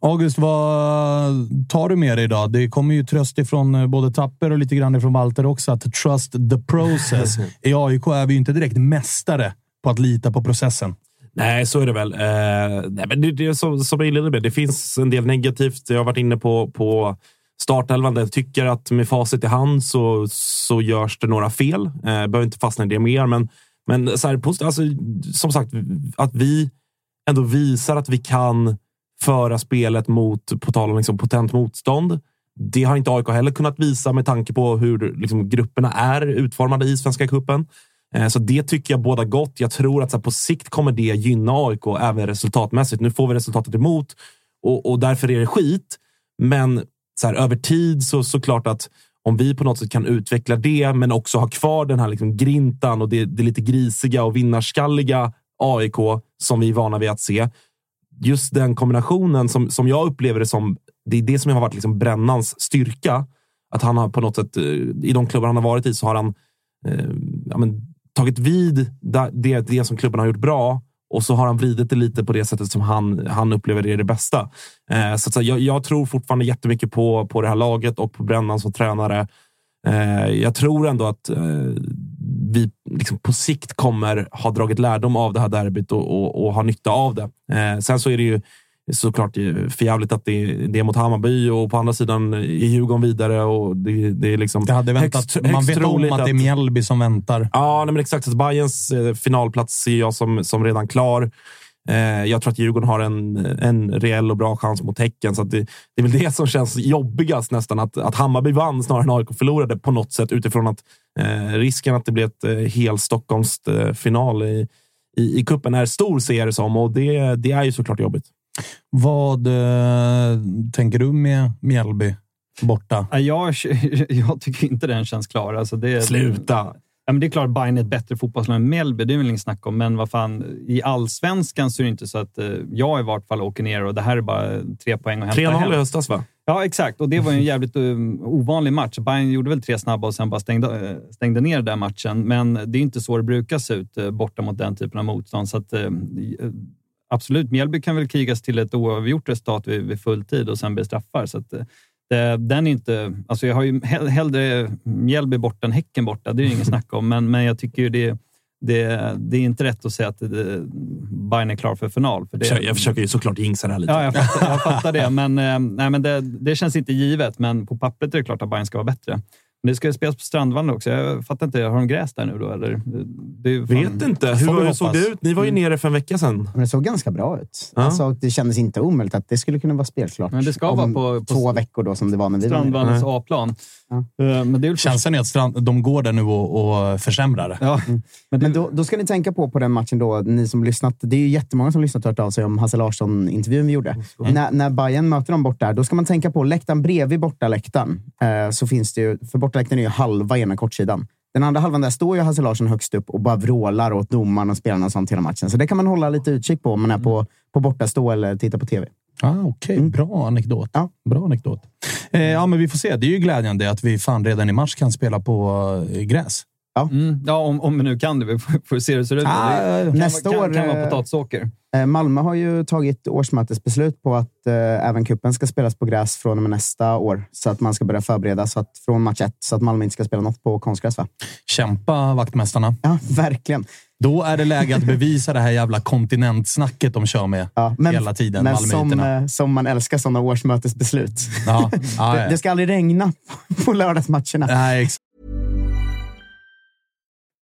August, vad tar du med dig idag? Det kommer ju tröst ifrån eh, både Tapper och lite grann ifrån Walter också, att trust the process. I AIK är vi ju inte direkt mästare på att lita på processen. Nej, så är det väl. Eh, nej, men det, det som, som jag inledde med, det finns en del negativt. Jag har varit inne på, på startelvan där jag tycker att med facit i hand så, så görs det några fel. Eh, behöver inte fastna i det mer, men, men så här, alltså, som sagt, att vi ändå visar att vi kan föra spelet mot, på tal om liksom potent motstånd. Det har inte AIK heller kunnat visa med tanke på hur liksom, grupperna är utformade i Svenska cupen. Eh, så det tycker jag båda gott. Jag tror att så på sikt kommer det gynna AIK även resultatmässigt. Nu får vi resultatet emot och, och därför är det skit. Men så här, över tid så såklart att om vi på något sätt kan utveckla det, men också ha kvar den här liksom grintan och det, det lite grisiga och vinnarskalliga AIK som vi är vana vid att se. Just den kombinationen som, som jag upplever det som, det är det som har varit liksom Brännans styrka. Att han har på något sätt, eh, i de klubbar han har varit i, så har han eh, ja, men, tagit vid det, det som klubben har gjort bra och så har han vridit det lite på det sättet som han, han upplever det är det bästa. Eh, så, så jag, jag, tror fortfarande jättemycket på, på det här laget och på Brännan som tränare. Eh, jag tror ändå att eh, vi liksom på sikt kommer ha dragit lärdom av det här derbyt och, och, och ha nytta av det. Eh, sen så är det ju såklart förjävligt att det, det är mot Hammarby och på andra sidan är Djurgården vidare. Och det, det är liksom det hade väntat, högst, man vet om att, att det är Mjällby som väntar. Ja, men exakt. Alltså Bayerns eh, finalplats ser jag som, som redan klar. Eh, jag tror att Djurgården har en, en reell och bra chans mot Häcken. Så det, det, är väl det som känns jobbigast nästan. Att, att Hammarby vann snarare än AIK förlorade på något sätt utifrån att eh, risken att det blir ett eh, hel Stockholms eh, final i, i, i kuppen är stor ser jag det som och det, det är ju såklart jobbigt. Vad eh, tänker du med Mjällby borta? Jag, jag tycker inte den känns klar. Alltså det, Sluta! Ja, men det är klart att Bayern är ett bättre fotbollslag än Mjällby, det är väl inget snack om. Men vad fan, i allsvenskan så är det inte så att eh, jag i vart fall åker ner och det här är bara tre poäng att hämta 3-0 i höstas va? Ja, exakt. Och det var en jävligt um, ovanlig match. Bayern gjorde väl tre snabba och sen bara stängde, uh, stängde ner den matchen. Men det är inte så det brukar se ut uh, borta mot den typen av motstånd. Så att, uh, absolut, Mjällby kan väl krigas till ett oavgjort resultat vid, vid full tid och sen bli straffar. Så att, det, eh, den är inte, alltså jag har ju hellre Mjällby borta än Häcken borta, det är ju inget snack om. Men, men jag tycker ju det, det, det är inte rätt att säga att det, Bayern är klar för final. För det, jag försöker ju såklart jinxa det här lite. Ja, jag fattar, jag fattar det. Men, eh, nej, men det, det känns inte givet, men på pappret är det klart att Bayern ska vara bättre. Men det ska spelas på Strandvallen också. Jag fattar inte, har de gräs där nu då? Eller? Det Vet inte. Hur, vi hur såg det ut? Ni var ju Mm. nere för en vecka sedan. Men det såg ganska bra ut. Ja. Alltså, det kändes inte omöjligt att det skulle kunna vara spelklart Men det ska om vara på- på två veckor då, som det var när vi var nere. Strandvallens A-plan. Ja. Eh, Men det är Känslan är att strand, de går där nu och, och försämrar det. Ja, men det, Men då, då ska ni tänka på på den matchen då, ni som lyssnat. Det är ju jättemånga som lyssnat och hört av sig om Hasse Larsson-intervjun vi gjorde. När, när Bayern möter dem bort där, då ska man tänka på läktaren bredvid bortaläktaren. Eh, så finns det ju, för bortaläktaren är ju halva ena kortsidan. Den andra halvan där står ju Hasse Larsson högst upp och bara vrålar åt domaren och spelarna och sånt hela matchen. Så det kan man hålla lite utkik på om man är på, på bortastå eller tittar på tv. Ah, Okej, bra anekdot. Ja. Bra anekdot. Eh, ja, men vi får se. Det är ju glädjande att vi fan redan i mars kan spela på eh, gräs. mm, ja, om, om vi nu kan det. Vi får, får se hur det ser ut. Ah, det kan, nästa kan, år, kan vara eh, potatisåker. Eh, Malmö har ju tagit årsmötesbeslut på att eh, även kuppen ska spelas på gräs från och med nästa år. Så att man ska börja förbereda så att, från match ett, så att Malmö inte ska spela något på konstgräs. Va? Kämpa, vaktmästarna. Ja, verkligen. Då är det läge att bevisa det här jävla kontinentsnacket de kör med Ja, men, hela tiden. Men som, eh, som man älskar sådana årsmötesbeslut. Ja, ja, Det, ja. det ska aldrig regna på lördagsmatcherna. Nej.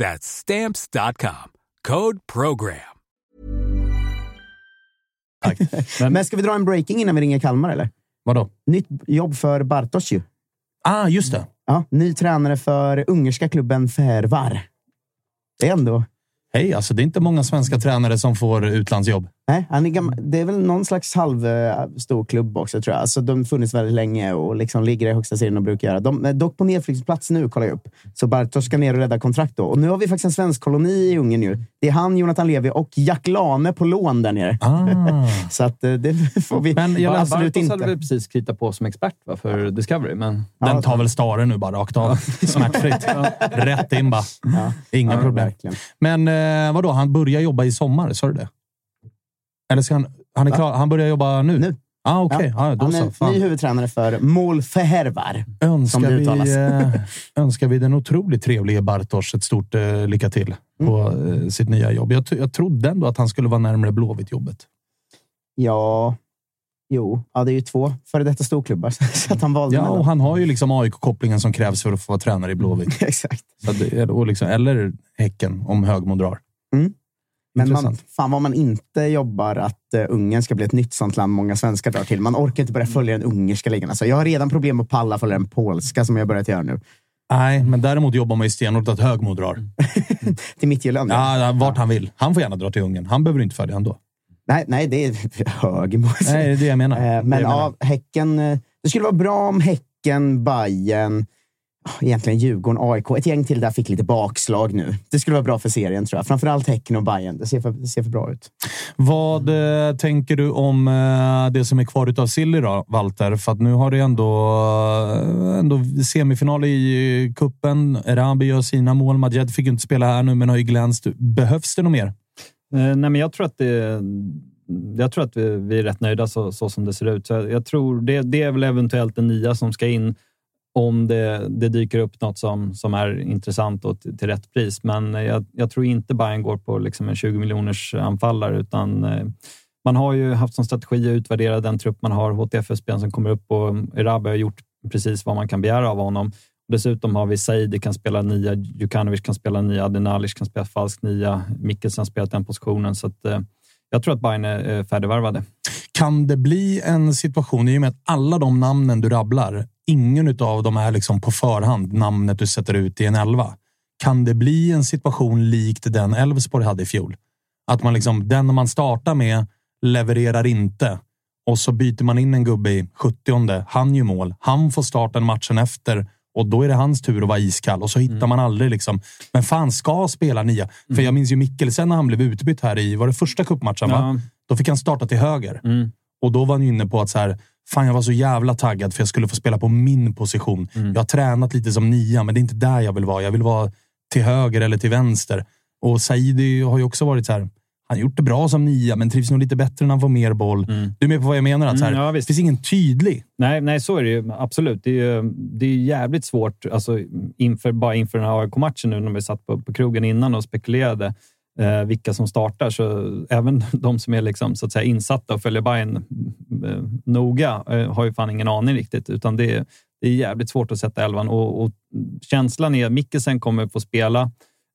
That's Stamps.com. Code PROGRAM. Men ska vi dra en breaking innan vi ringer Kalmar, eller? Vadå? Nytt jobb för Bartosz ju. Ah, just det. Ja, ny tränare för ungerska klubben Fervar. Det är ändå... Hej, alltså det är inte många svenska tränare som får utlandsjobb. Nej, han är gammal. det är väl någon slags halvstor klubb också, tror jag. Alltså, de har funnits väldigt länge och liksom ligger i högsta serien och brukar göra. De är dock på nedflyttningsplats nu, kollar jag upp. Så Bartosz ska ner och rädda kontrakt då. Och nu har vi faktiskt en svensk koloni i Ungern ju. Det är han, Jonathan Levi och Jack Lane på lån där nere. Ah. så att eh, det får vi Men jag absolut Bartos inte. hade väl precis kritat på som expert va, för Discovery, men Den tar väl Stare nu bara rakt av. Smärtfritt. Rätt in bara. Inga Ja, problem. verkligen. Men eh, vadå, han börjar jobba i sommar? Sa du det? Eller ska han... Han, är klar, han börjar jobba nu? Nu. Ah, Okej, Ja, ah, då han så. är Fan. ny huvudtränare för Mål Förhärvar. Önskar vi, eh, önskar vi den otroligt trevlige Bartosz ett stort eh, lycka till på Mm. eh, sitt nya jobb. Jag, jag trodde ändå att han skulle vara närmare Blåvitt-jobbet. Ja, jo. Ja, det är ju två före detta storklubbar. Så att han valde Ja, mellan. och han har ju liksom AIK-kopplingen som krävs för att få vara tränare i Blåvitt. Exakt. Så att och liksom, eller Häcken, om Högmo drar. Men man, fan vad man inte jobbar att uh, Ungern ska bli ett nytt sånt land många svenskar drar till. Man orkar inte börja följa den ungerska ligan. Alltså, jag har redan problem att palla följa den polska som jag börjat göra nu. Nej, men däremot jobbar man ju stenhårt att Högmo drar. Till Midtjylland. Ja, ja, vart han vill. Han får gärna dra till Ungern. Han behöver inte följa ändå. Nej, nej, det är hög. Nej, det är det jag menar. Eh, Det är det Men jag menar. Häcken. eh, Det skulle vara bra om Häcken, Bayern, egentligen Djurgården, AIK. Ett gäng till där fick lite bakslag nu. Det skulle vara bra för serien tror jag. Framförallt Häcken och Bayern. Det ser för, det ser för bra ut. Vad eh, tänker du om eh, det som är kvar utav Silly då, Walter? För att nu har det ändå, eh, ändå semifinal i eh, kuppen. Erabi gör sina mål. Majed fick ju inte spela här nu, men har ju glänst. Behövs det något mer? Eh, nej, men jag tror att, det, jag tror att vi, vi är rätt nöjda så, så som det ser ut. Så jag, jag tror det, det är väl eventuellt den nya som ska in om det, det dyker upp något som, som är intressant och till, till rätt pris. Men eh, jag, jag tror inte Bayern går på liksom en 20 miljoners anfallare, utan eh, man har ju haft som strategi att utvärdera den trupp man har. HTFF-spelaren som kommer upp och Erabi har gjort precis vad man kan begära av honom. Dessutom har vi Saidi kan spela nia, Djukanovic kan spela nia, Adenalic kan spela falsk nia, Mikkelsen har spelat den positionen. Så att, eh, jag tror att Bayern är färdigvarvade. Kan det bli en situation, i och med att alla de namnen du rabblar, ingen av dem är liksom på förhand namnet du sätter ut i en elva. Kan det bli en situation likt den Elfsborg hade i fjol? Att man liksom, den man startar med levererar inte och så byter man in en gubbe i 70 Han gör mål. Han får starten matchen efter och då är det hans tur att vara iskall och så hittar man aldrig liksom. Men fan ska spela nia. För jag minns ju Mikkelsen när han blev utbytt här i, var det första cupmatchen? Va? Ja. Då fick han starta till höger. Mm. Och då var han ju inne på att så här, fan jag var så jävla taggad för jag skulle få spela på min position. Mm. Jag har tränat lite som nia, men det är inte där jag vill vara. Jag vill vara till höger eller till vänster. Och Saidi har ju också varit så här, han har gjort det bra som nia, men trivs nog lite bättre när han får mer boll. Du är med på vad jag menar? Att så här, Mm, ja, det finns ingen tydlig. Nej, nej, så är det ju absolut. Det är, ju- det är jävligt svårt, alltså, inför, bara inför den här AIK-matchen nu när vi satt på, på krogen innan och spekulerade eh, vilka som startar. Så även de som är liksom, så att säga, insatta och följer Bayern eh, noga eh, har ju fan ingen aning riktigt. Utan det är, det är jävligt svårt att sätta elvan. Och, och känslan är att Mikkelsen kommer få spela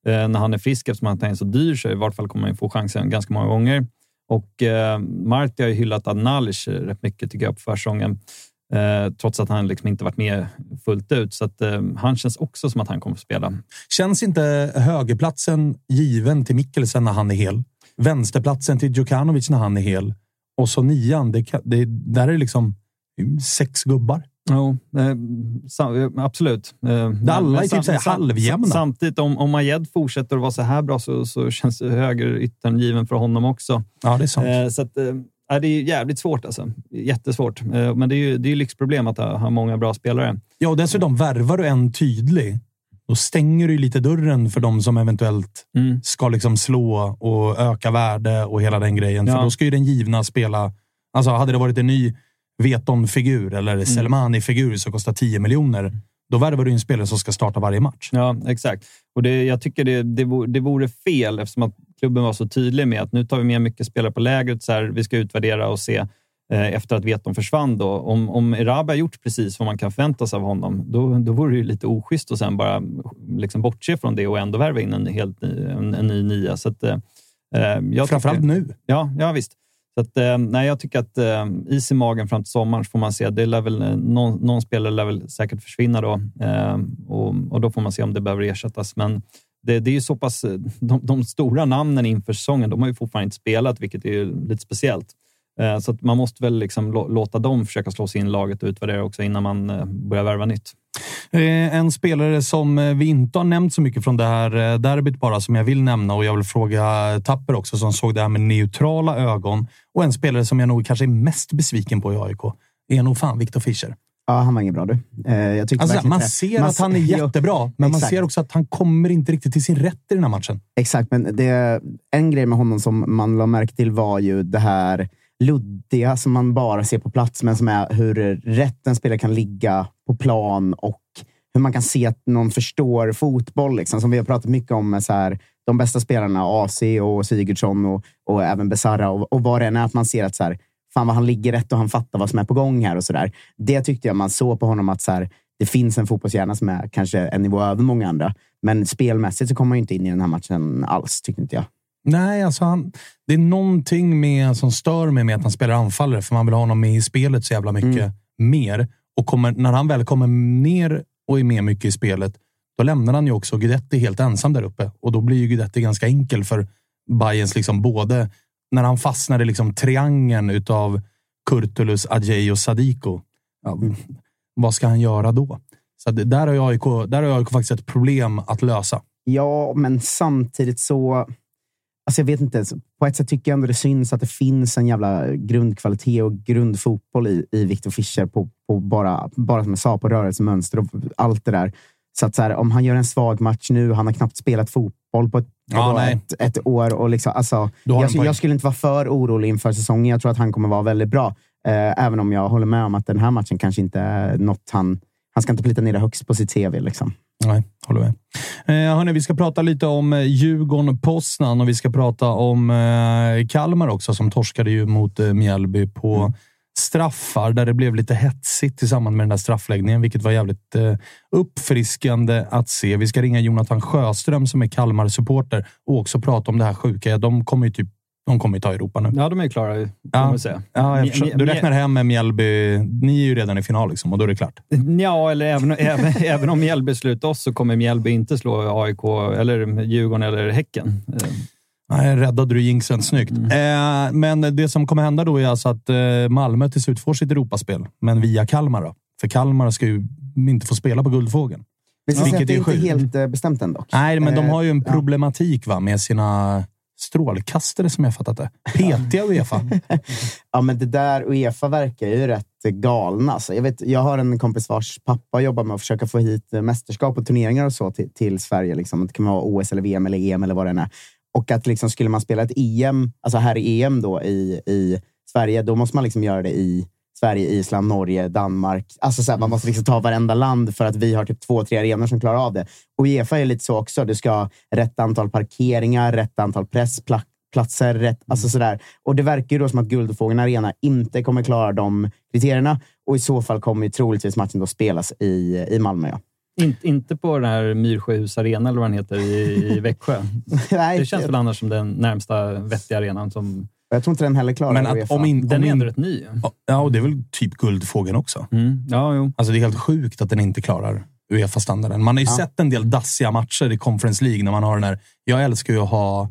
eh, när han är frisk eftersom han är så dyr. Så i vart fall kommer han få chansen ganska många gånger. Och eh, Marti har ju hyllat Adnalic eh, rätt mycket tycker jag på försäsongen. Eh, trots att han liksom inte varit med fullt ut. Så att, eh, han känns också som att han kommer att spela. Känns inte högerplatsen given till Mikkelsen när han är hel? Vänsterplatsen till Djukanovic när han är hel? Och så nian, det, det, där är det liksom sex gubbar. Jo, eh, eh, absolut. Eh, alla är typ sam- halvjämna. Samtidigt, om, om Majed fortsätter att vara så här bra så, så känns högeryttern given för honom också. Ja, det är sant. Eh, så att, eh, ja, det är jävligt svårt alltså. Jättesvårt. Eh, men det är ju det är lyxproblem att ha, många bra spelare. Ja, och dessutom värvar du en tydlig. Då stänger du lite dörren för de som eventuellt Mm. ska liksom slå och öka värde och hela den grejen. För Ja. då ska ju den givna spela... Alltså, hade det varit en ny Veton-figur eller Mm. Selmani-figur som kostar 10 miljoner, då värvar du en spelare som ska starta varje match. Ja, exakt. Och det, jag tycker det, det, vore, det vore fel eftersom att klubben var så tydlig med att nu tar vi med mycket spelare på lägret. Så här, vi ska utvärdera och se eh, efter att Veton försvann. Då. Om, om Erabi har gjort precis vad man kan förvänta sig av honom, då, då vore det ju lite oschysst att sen bara liksom bortse från det och ändå värva in en, helt, en, en ny nia. Så att, eh, eh, jag Framförallt tycker, nu. Ja, ja visst. Så att, eh, nej, jag tycker att eh, is i magen fram till sommaren får man se. Det lär väl, eh, någon, någon spelare lär väl säkert försvinna då eh, och, och då får man se om det behöver ersättas. Men det, det är ju så pass... Eh, de, de, stora namnen inför säsongen, de har ju fortfarande inte spelat, vilket är lite speciellt. Eh, så man måste väl liksom låta dem försöka slå sig in i laget och utvärdera också innan man eh, börjar värva nytt. Eh, en spelare som eh, vi inte har nämnt så mycket från det här derbyt bara, som jag vill nämna och jag vill fråga Tapper också, som såg det här med neutrala ögon. Och en spelare som jag nog kanske är mest besviken på i AIK är nog fan Viktor Fischer. Ja, han var ingen bra du. Jag alltså, man ser man att han är jättebra, men man ser också att han kommer inte riktigt till sin rätt i den här matchen. Exakt, men det, en grej med honom som man la märke till var ju det här luddiga som man bara ser på plats, men som är hur rätt en spelare kan ligga på plan och hur man kan se att någon förstår fotboll. Liksom, som vi har pratat mycket om med så här, de bästa spelarna, AC och Sigurdsson och, och även Besara och, och vad det än är, att man ser att så här, fan vad han ligger rätt och han fattar vad som är på gång här och så där. Det tyckte jag man såg på honom att så här, det finns en fotbollshjärna som är kanske en nivå över många andra. Men spelmässigt så kommer han inte in i den här matchen alls, tyckte inte jag. Nej, alltså han, det är någonting med, som stör mig med att han spelar anfallare, för man vill ha honom med i spelet så jävla mycket mm. mer. Och kommer, när han väl kommer ner och är med mycket i spelet, då lämnar han ju också Guidetti helt ensam där uppe. Och då blir ju Guidetti ganska enkel för Bayerns liksom både när han fastnar i liksom triangeln utav Kurtulus, Adjei och Sadiko. Ja. Vad ska han göra då? Så där har AIK, där har AIK faktiskt ett problem att lösa. Ja, men samtidigt så Alltså jag vet inte. På ett sätt tycker jag ändå det syns att det finns en jävla grundkvalitet och grundfotboll i, i Victor Fischer på, på bara, bara som jag sa, på rörelsemönster och allt det där. Så att så här, om han gör en svag match nu, han har knappt spelat fotboll på ett, ja, ett, ett, år. Och liksom, alltså, jag, jag, skulle inte vara för orolig inför säsongen. Jag tror att han kommer vara väldigt bra. Eh, även om jag håller med om att den här matchen kanske inte är något han... Han ska inte plita ner det högst på sitt CV. Liksom. Nej, håller med. Eh, hörni, vi ska prata lite om eh, Djurgården-Poznan och vi ska prata om eh, Kalmar också, som torskade ju mot eh, Mjällby på mm. Straffar, där det blev lite hetsigt i samband med den där straffläggningen, vilket var jävligt eh, uppfriskande att se. Vi ska ringa Jonathan Sjöström som är Kalmar-supporter och också prata om det här sjuka. De kommer ju typ de kommer ju ta Europa nu. Ja, de är klara. Ja, säga. ja du räknar hem med Mjällby. Ni är ju redan i final liksom, och då är det klart. Ja, eller även, även, även om Mjällby slutar oss så kommer Mjällby inte slå AIK, eller Djurgården eller Häcken. Nej, räddade du jinxen. Snyggt. Mm. Eh, men det som kommer hända då är alltså att eh, Malmö till slut får sitt Europaspel, men via Kalmar. Då. För Kalmar ska ju inte få spela på Guldfågeln. Men Vilket är inte helt eh, bestämt än dock. Nej, men de har ju en eh, problematik va, med sina strålkastare som jag fattat det. Petiga Uefa. ja, men det där Uefa verkar ju rätt galna. Alltså, jag, vet, jag har en kompis vars pappa jobbar med att försöka få hit mästerskap och turneringar och så till, till Sverige. Liksom. Det kan vara OS, eller VM eller EM eller vad det är. Och att liksom, skulle man spela ett EM, alltså här i EM då i, i Sverige, då måste man liksom göra det i Sverige, Island, Norge, Danmark. Alltså så här, man måste liksom ta varenda land för att vi har typ två, tre arenor som klarar av det. Och Uefa är lite så också. Du ska ha rätt antal parkeringar, rätt antal pressplatser. Rätt, alltså så där. Och det verkar ju då som att Guldfågeln Arena inte kommer klara de kriterierna. Och i så fall kommer ju troligtvis matchen då spelas i, i Malmö. Ja. In, inte på den här Myrsjöhus Arena, eller vad den heter, i, i Växjö. Nej, det känns väl annars som den närmsta vettiga arenan som jag tror inte den heller klarar Men att, om in, Den är ändå rätt ny. Ja, och det är väl typ Guldfågeln också. Mm. Ja, jo. Alltså, det är helt sjukt att den inte klarar Uefa-standarden. Man har ju ja. sett en del dassiga matcher i Conference League när man har den här... Jag älskar ju att ha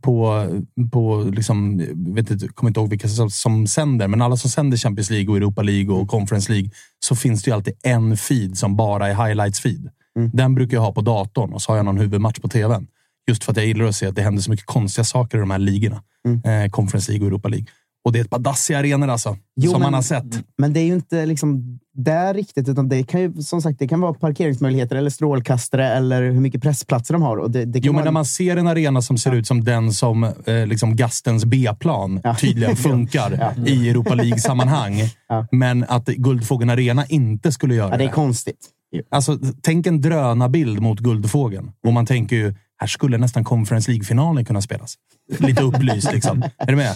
på, på liksom, vet inte, kommer inte ihåg vilka som, som sänder, men alla som sänder Champions League och Europa League och mm. Conference League, så finns det ju alltid en feed som bara är highlights-feed. Mm. Den brukar jag ha på datorn och så har jag någon huvudmatch på tvn. Just för att jag gillar att se att det händer så mycket konstiga saker i de här ligorna. Mm. Eh, Conference League och Europa League. Och det är ett par dassiga arenor alltså, jo, som men, man har sett. Men det är ju inte liksom där riktigt, utan det kan ju som sagt det kan vara parkeringsmöjligheter eller strålkastare eller hur mycket pressplatser de har. Och det, det jo, men vara... när man ser en arena som ser ja. ut som den som eh, liksom Gastens B-plan ja. tydligen funkar ja. i Europa League-sammanhang, men att Guldfågeln Arena inte skulle göra det. det är konstigt. Alltså, tänk en drönarbild mot Guldfågeln. Och man tänker ju, här skulle nästan Conference League-finalen kunna spelas. Lite upplyst liksom. Är du med?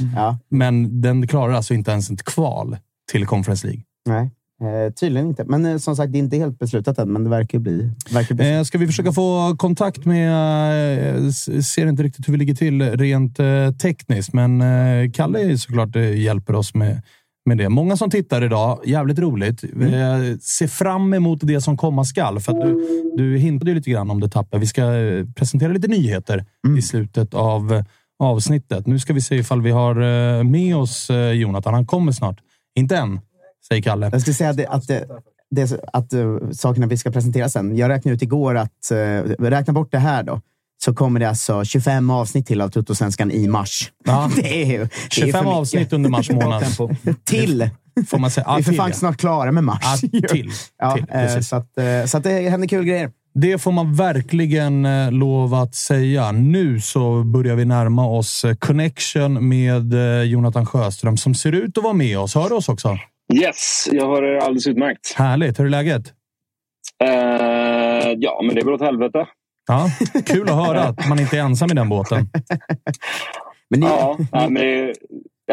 Men den klarar alltså inte ens ett kval till Conference League. Nej. Eh, tydligen inte. Men eh, som sagt, det är inte helt beslutat än, men det verkar bli. Verkar bli. Eh, ska vi försöka få kontakt med... Eh, ser inte riktigt hur vi ligger till rent eh, tekniskt, men eh, Kalle såklart eh, hjälper oss med med det. Många som tittar idag. Jävligt roligt. Mm. Se fram emot det som komma skall. För du, du hintade lite grann om det, Tapper. Vi ska presentera lite nyheter mm. i slutet av avsnittet. Nu ska vi se ifall vi har med oss Jonathan. Han kommer snart. Inte än, säger Kalle. Jag skulle säga att, det, att, det, det, att uh, sakerna vi ska presentera sen. Jag räknade ut igår att, uh, räkna bort det här då så kommer det alltså 25 avsnitt till av Tuttosvenskan i mars. Ja. Det är, det 25 avsnitt under mars månad. till! Får man säga. Ja, vi är för fan snart klara med mars. Ja, till. ja, till eh, så, att, eh, så att det händer kul grejer. Det får man verkligen eh, lov att säga. Nu så börjar vi närma oss connection med Jonathan Sjöström som ser ut att vara med oss. Hör du oss också? Yes, jag hör er alldeles utmärkt. Härligt. Hur är läget? Uh, ja, men det går åt helvete. Ja, kul att höra att man inte är ensam i den båten. Men ni... Ja, men det,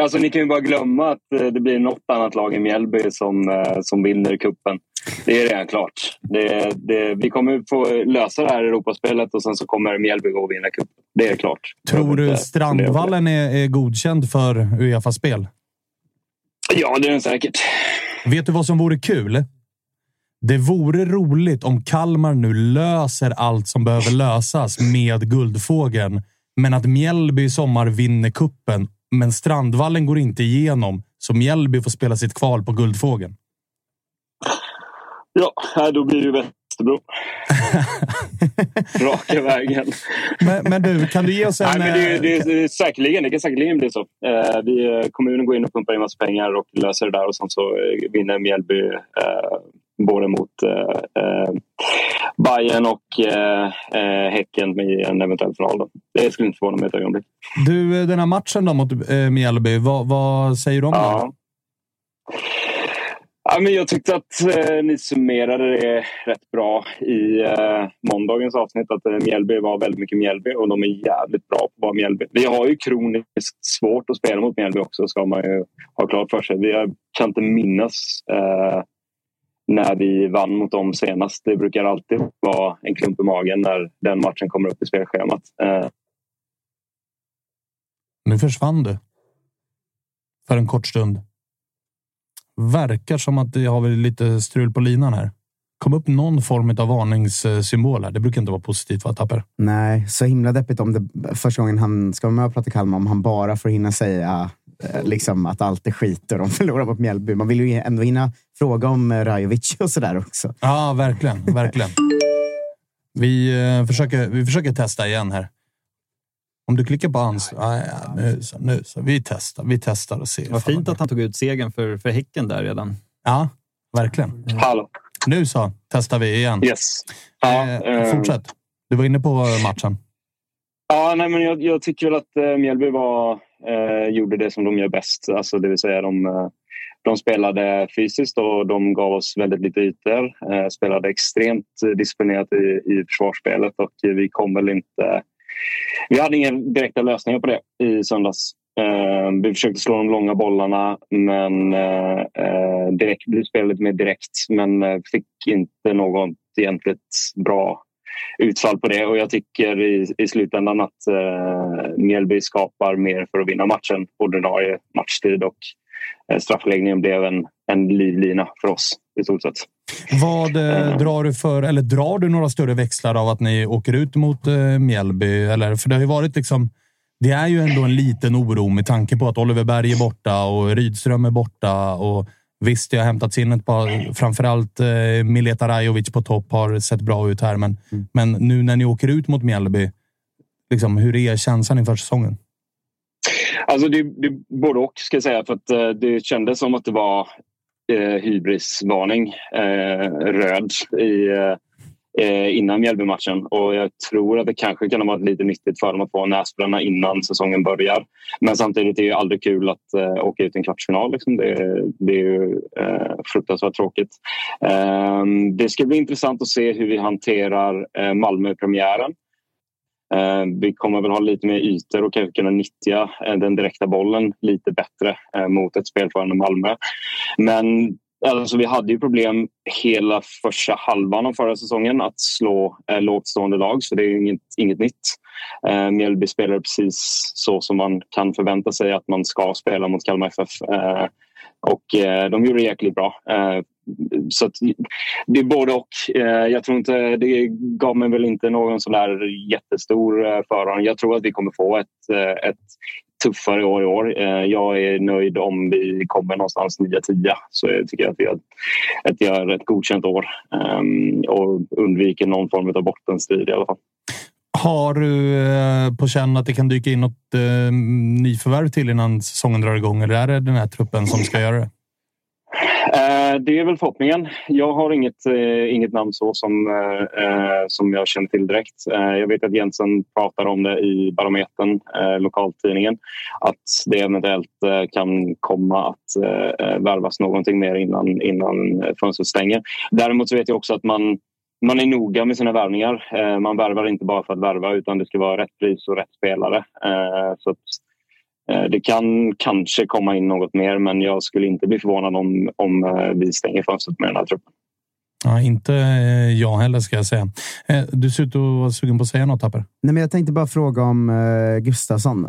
alltså, ni kan ju bara glömma att eh, det blir något annat lag i Mjällby som, eh, som vinner kuppen. Det är redan klart. Det, det, vi kommer få lösa det här Europaspelet och sen så kommer Mjällby gå och vinna kuppen. Det är klart. Tror du Strandvallen är, är godkänd för Uefa-spel? Ja, det är den säkert. Vet du vad som vore kul? Det vore roligt om Kalmar nu löser allt som behöver lösas med Guldfågeln, men att Mjällby i sommar vinner kuppen. Men Strandvallen går inte igenom, så Mjällby får spela sitt kval på Guldfågeln. Ja, då blir det Västerbro. Raka vägen. Men, men, du, kan du ge oss en... Nej, men det, det, det, säkerligen, det kan säkerligen bli så. Eh, vi, kommunen går in och pumpar in massa pengar och löser det där och sen så eh, vinner Mjällby eh, både mot eh, eh, Bayern och eh, eh, Häcken i en eventuell final. Då. Det skulle inte förvåna mig ett ögonblick. Du, eh, den här matchen då mot eh, Mjällby, vad, vad säger du om ja. den? Ja, men jag tyckte att eh, ni summerade det rätt bra i eh, måndagens avsnitt. Att eh, Mjällby var väldigt mycket Mjällby och de är jävligt bra på att vara Mjällby. Vi har ju kroniskt svårt att spela mot Mjällby också, ska man ju ha klart för sig. Vi kan inte minnas eh, när vi vann mot dem senast. Det brukar alltid vara en klump i magen när den matchen kommer upp i spelschemat. Eh. Nu försvann du. För en kort stund. Verkar som att det har lite strul på linan här. Kom upp någon form av varningssymbol här. Det brukar inte vara positivt, va Tapper? Nej, så himla deppigt om det första gången han ska vara med och prata Kalmar om han bara får hinna säga Eh, liksom att allt är skit och de förlorar mot Mjällby. Man vill ju ändå hinna fråga om eh, Rajovic och sådär också. Ja, verkligen. verkligen. Vi, uh, försöker, vi försöker testa igen här. Om du klickar på ans... Ah, ja, nu så, nu så. Vi testar, vi testar och ser. Vad fint att han tog ut segern för, för Häcken där redan. Ja, verkligen. Hallå. Nu så, testar vi igen. Yes. Ja, eh, fortsätt. Du var inne på matchen. Ja, nej, men jag, jag tycker väl att eh, Mjällby var eh, gjorde det som de gör bäst. Alltså, det vill säga de, eh, de spelade fysiskt och de gav oss väldigt lite ytor. Eh, spelade extremt disciplinerat i, i försvarsspelet och vi kom väl inte... Vi hade inga direkta lösningar på det i söndags. Eh, vi försökte slå de långa bollarna, men eh, eh, direkt, vi spelade lite mer direkt men eh, fick inte något egentligt bra utfall på det och jag tycker i, i slutändan att eh, Mjällby skapar mer för att vinna matchen på ordinarie matchtid och straffläggningen blev en, en livlina för oss i stort sett. Vad eh, drar du för, eller drar du några större växlar av att ni åker ut mot eh, Mjällby? Eller, för det har ju varit liksom det är ju ändå en liten oro med tanke på att Oliver Berg är borta och Rydström är borta. Och Visst, det har hämtats in ett par. Framförallt eh, Mileta Rajovic på topp har sett bra ut här, men, mm. men nu när ni åker ut mot Mjällby, liksom, hur är känslan inför säsongen? Alltså det, det både och ska jag säga, för att eh, det kändes som att det var eh, hybrisvarning, eh, röd i eh, eh, innan Mjällby-matchen. Och jag tror att det kanske kan ha varit lite nyttigt för dem att få näsbränna innan säsongen börjar. Men samtidigt är det ju aldrig kul att eh, åka ut i en kvartsfinal. Liksom. Det, det, är ju eh, fruktansvärt tråkigt. Eh, det ska bli intressant att se hur vi hanterar eh, Malmö-premiären. Eh, vi kommer väl ha lite mer ytor och kanske kunna nyttja eh, den direkta bollen lite bättre eh, mot ett spelförande Malmö. Men Alltså, vi hade ju problem hela första halvan av förra säsongen att slå eh, lag, så det är inget, inget nytt. Eh, Mjällby spelar precis så som man kan förvänta sig att man ska spela mot Kalmar FF. Eh, Och eh, de gjorde det jäkligt bra. Så att, det är både och. Eh, jag tror inte, det gav mig väl inte någon sån där jättestor eh, förhand. Jag tror att vi kommer få ett, eh, ett tuffare år i år. Jag är nöjd om vi kommer någonstans 9-10 så jag tycker jag att vi har, ett, gör ett godkänt år ehm, och undviker någon form av bottenstrid i alla fall. Har du på känn att det kan dyka in något nyförvärv till innan säsongen drar igång? Eller är det den här truppen som ska göra det? Eh, det är väl förhoppningen. Jag har inget, eh, inget namn så som, eh, som jag känner till direkt. Jag vet att Jensen pratar om det i Barometern, lokaltidningen. Att det eventuellt kan komma att värvas någonting mer innan, innan fönstret stänger. Däremot så vet jag också att man man är noga med sina värvningar. Man värvar inte bara för att värva utan det ska vara rätt pris och rätt spelare. Så att det kan kanske komma in något mer men jag skulle inte bli förvånad om, om eh, vi stänger fönstret med den här truppen. Ja, inte eh, jag heller ska jag säga. Du ser ut att vara sugen på att säga något Tapper. Nej, men jag tänkte bara fråga om uh, Gustafsson.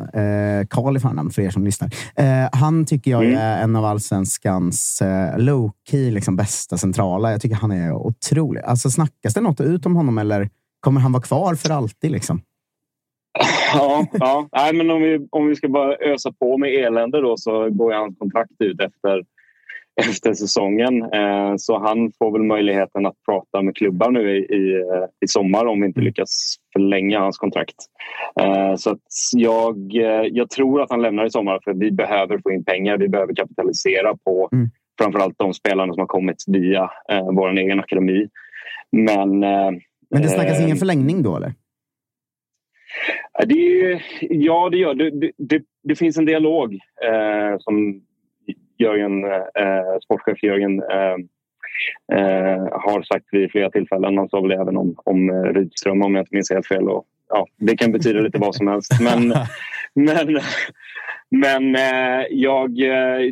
Karl i förnamn för er som lyssnar. Han tycker jag mm. är en av allsvenskans uh, low key liksom bästa centrala. Jag tycker han är otrolig. Alltså, snackas det något ut om honom eller kommer han vara kvar för alltid? Liksom? Ja, ja. Nej, men om vi, om vi ska bara ösa på med elände då så går ju hans kontrakt ut efter, efter säsongen. Eh, så han får väl möjligheten att prata med klubbar nu i, i, i sommar om vi inte lyckas förlänga hans kontrakt. Eh, så jag, eh, jag tror att han lämnar i sommar för vi behöver få in pengar. Vi behöver kapitalisera på mm. framförallt de spelarna som har kommit via eh, vår egen akademi. Men, eh, men det snackas ingen förlängning då eller? Det, ja, det gör det. Det, det finns en dialog eh, som Jörgen, eh, sportchef Jörgen eh, eh, har sagt vid flera tillfällen. Han sa väl även om, om eh, Rydström om jag inte minns helt fel. Och, ja, det kan betyda lite vad som helst. Men, men, men eh, jag,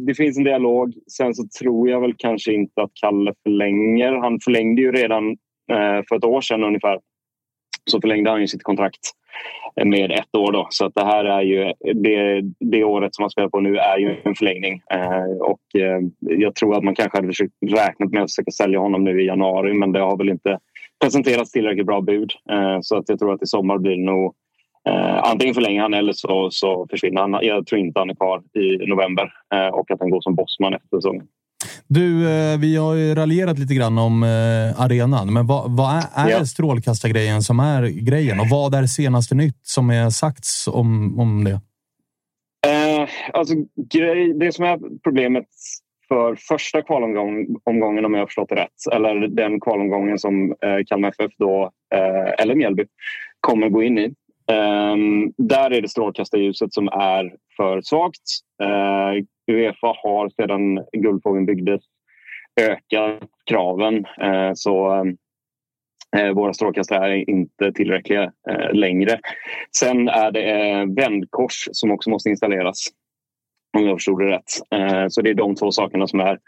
det finns en dialog. Sen så tror jag väl kanske inte att Kalle förlänger. Han förlängde ju redan för ett år sedan ungefär. Så förlängde han ju sitt kontrakt med ett år. Då. Så att det här är ju det, det året som han spelar på nu är ju en förlängning. Eh, och eh, jag tror att man kanske hade försökt räknat med att försöka sälja honom nu i januari men det har väl inte presenterats tillräckligt bra bud. Eh, så att jag tror att i sommar blir det nog Eh, antingen förlänger han eller så, så försvinner han. Jag tror inte han är kvar i november eh, och att han går som bossman efter säsongen. Du, eh, vi har ju raljerat lite grann om eh, arenan, men vad, vad är, är ja. strålkastargrejen som är grejen? Och vad är senaste nytt som är sagts om, om det? Eh, alltså, grej, det som är problemet för första kvalomgången, om jag har förstått det rätt, eller den kvalomgången som eh, Kalmar FF då, eh, eller Mjällby kommer gå in i. Um, där är det strålkastarljuset som är för svagt. Uh, Uefa har sedan Guldfågeln byggdes ökat kraven. Uh, så uh, våra strålkastare är inte tillräckliga eh, längre. Sen är det vändkors som också måste installeras. Om jag förstod det rätt. Så det är de två sakerna som är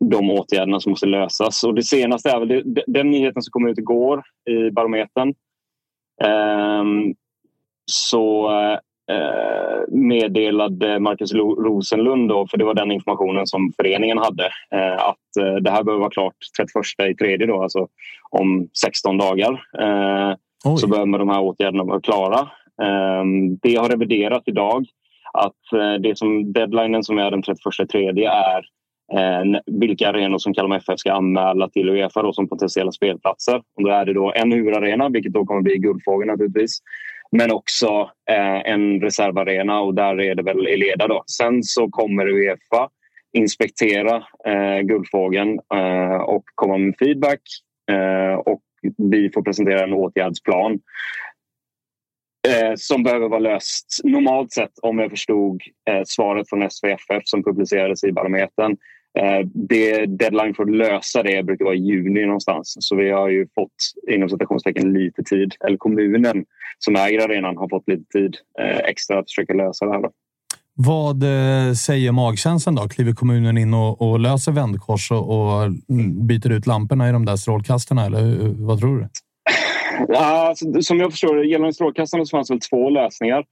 de åtgärderna som måste lösas. Och det senaste är väl den nyheten som kom ut igår i Barometern så eh, meddelade Marcus Rosenlund, då, för det var den informationen som föreningen hade, eh, att eh, det här behöver vara klart 31 i tredje då, alltså om 16 dagar. Oj. Så behöver de här åtgärderna vara klara. Ehm, det har reviderats idag att det som deadlinen som är den 31 tredje är Eh, vilka arenor som Kalmar FF ska anmäla till Uefa då, som potentiella spelplatser. Och då är det då en huvudarena, vilket då kommer bli Guldfågeln naturligtvis. Men också eh, en reservarena och där är det väl Eleda. Då. Sen så kommer Uefa inspektera eh, Guldfågeln eh, och komma med feedback. Eh, och vi får presentera en åtgärdsplan eh, som behöver vara löst normalt sett om jag förstod eh, svaret från SVFF som publicerades i Barometern det deadline för att lösa det brukar vara i juni någonstans. Så vi har ju fått inom citationstecken lite tid. Eller kommunen som äger arenan har fått lite tid eh, extra att försöka lösa det här. Då. Vad eh, säger magkänslan då? Kliver kommunen in och, och löser vändkors och, och, byter ut lamporna i de där strålkastarna? Eller vad tror du? Ja, alltså, som jag förstår det, gällande strålkastarna så fanns väl två lösningar.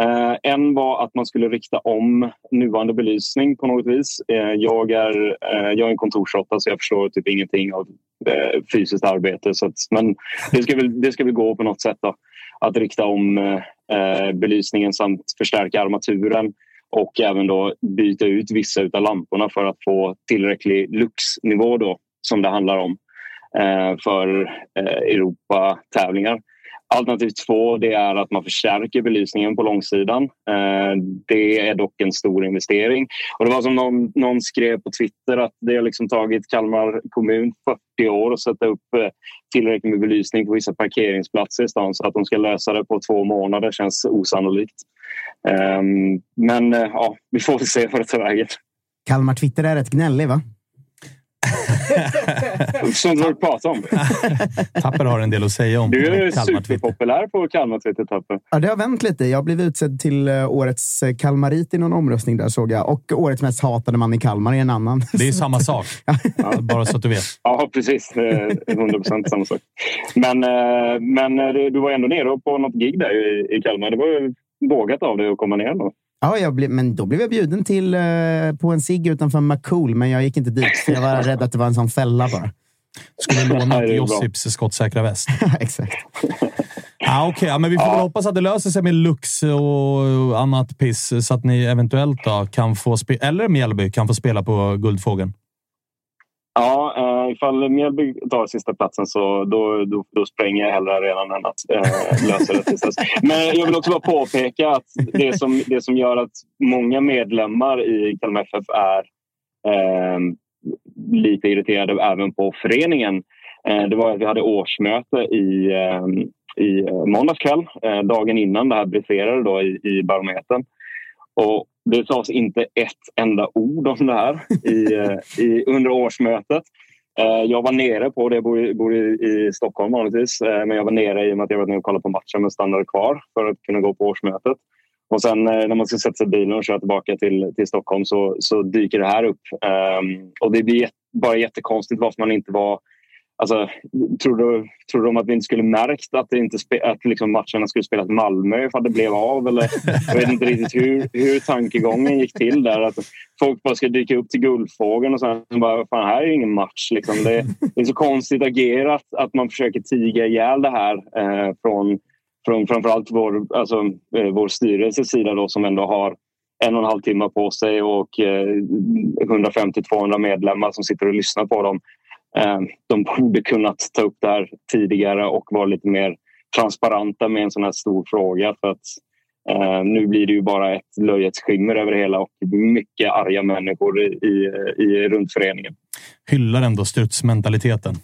Eh, en var att man skulle rikta om nuvarande belysning på något vis. Eh, jag, är, eh, jag är en kontorsråtta så jag förstår typ ingenting av eh, fysiskt arbete. Så att, men det ska, väl, det ska väl gå på något sätt. Då. Att rikta om eh, eh belysningen samt förstärka armaturen och även då byta ut vissa av lamporna för att få tillräcklig luxnivå då, som det handlar om eh, för eh, Europa-tävlingar. Alternativ två det är att man förstärker belysningen på långsidan. Eh, det är dock en stor investering. Och det var som någon, någon skrev på Twitter att det har liksom tagit Kalmar kommun 40 år att sätta upp eh, tillräckligt med belysning på vissa parkeringsplatser i stan så att de ska lösa det på två månader känns osannolikt. Ehm, men eh, ja, vi får väl se vad det tar vägen. Kalmar Twitter är rätt gnällig, va? Som du pratar om. Tapper har en del att säga om Du är Kalmar superpopulär på Kalmar Twitter, Tapper. Ja, det har vänt lite. Jag blev utsedd till eh, årets eh, Kalmarit i någon omröstning där såg jag. Och årets mest hatade man i Kalmar i en annan. Det är samma sak. Bara så att du vet. Ja, precis. 100 procent samma sak. Men, eh, men du var ändå nere på något gig där i Kalmar. Det var ju vågat av dig att komma ner. Då. Ja, jag blev, men då blev jag bjuden till eh, på en cigg utanför McCool, men jag gick inte dit. För jag var rädd att det var en sån fälla bara. Skulle låna Josips skottsäkra väst. Exakt. Ah, Okej, okay. men vi får väl hoppas att det löser sig med Lux och annat piss så att ni eventuellt då kan få spela, eller Mjällby kan få spela på Guldfågeln. Ja, ifall Mjällby tar sista platsen så då, då, då spränger jag hellre redan än att eh, äh, lösa det tills Men jag vill också bara påpeka att det som, det som gör att många medlemmar i Kalmar FF är äh, lite irriterade även på föreningen äh, det var att vi hade årsmöte i, ehm, i måndags kväll, eh, dagen innan det här briserade då i, i Barometern. Och det sades inte ett enda ord om det här i, i, under årsmötet. Eh, jag var nere på det, jag bor, bor i, i Stockholm vanligtvis, eh, men jag var nere i och med att jag var nere och kollade på matchen men stannade kvar för att kunna gå på årsmötet. Och sen eh, när man ska sätta sig i bilen och köra tillbaka till, till Stockholm så, så dyker det här upp. Um, och det blir bara jättekonstigt varför man inte var Alltså, tror, du, tror de att vi inte skulle märkt att, det inte att liksom matcherna skulle spelas i Malmö ifall det blev av? Eller, jag vet inte riktigt hur, hur tankegången gick till där. Att folk bara ska dyka upp till Guldfågeln och sen bara, fan här är ju ingen match. Liksom. Det, det, är så konstigt agerat att man försöker tiga ihjäl det här eh, från, från framförallt vår, alltså, eh, vår styrelses sida då, som ändå har en och en halv timme på sig och eh, 150-200 medlemmar som sitter och lyssnar på dem. Eh, de borde kunnat ta upp det här tidigare och vara lite mer transparenta med en sån här stor fråga. För att eh, nu blir det ju bara ett löjets skimmer över det hela och mycket arga människor i, i, i runt föreningen. Hyllar ändå strutsmentaliteten.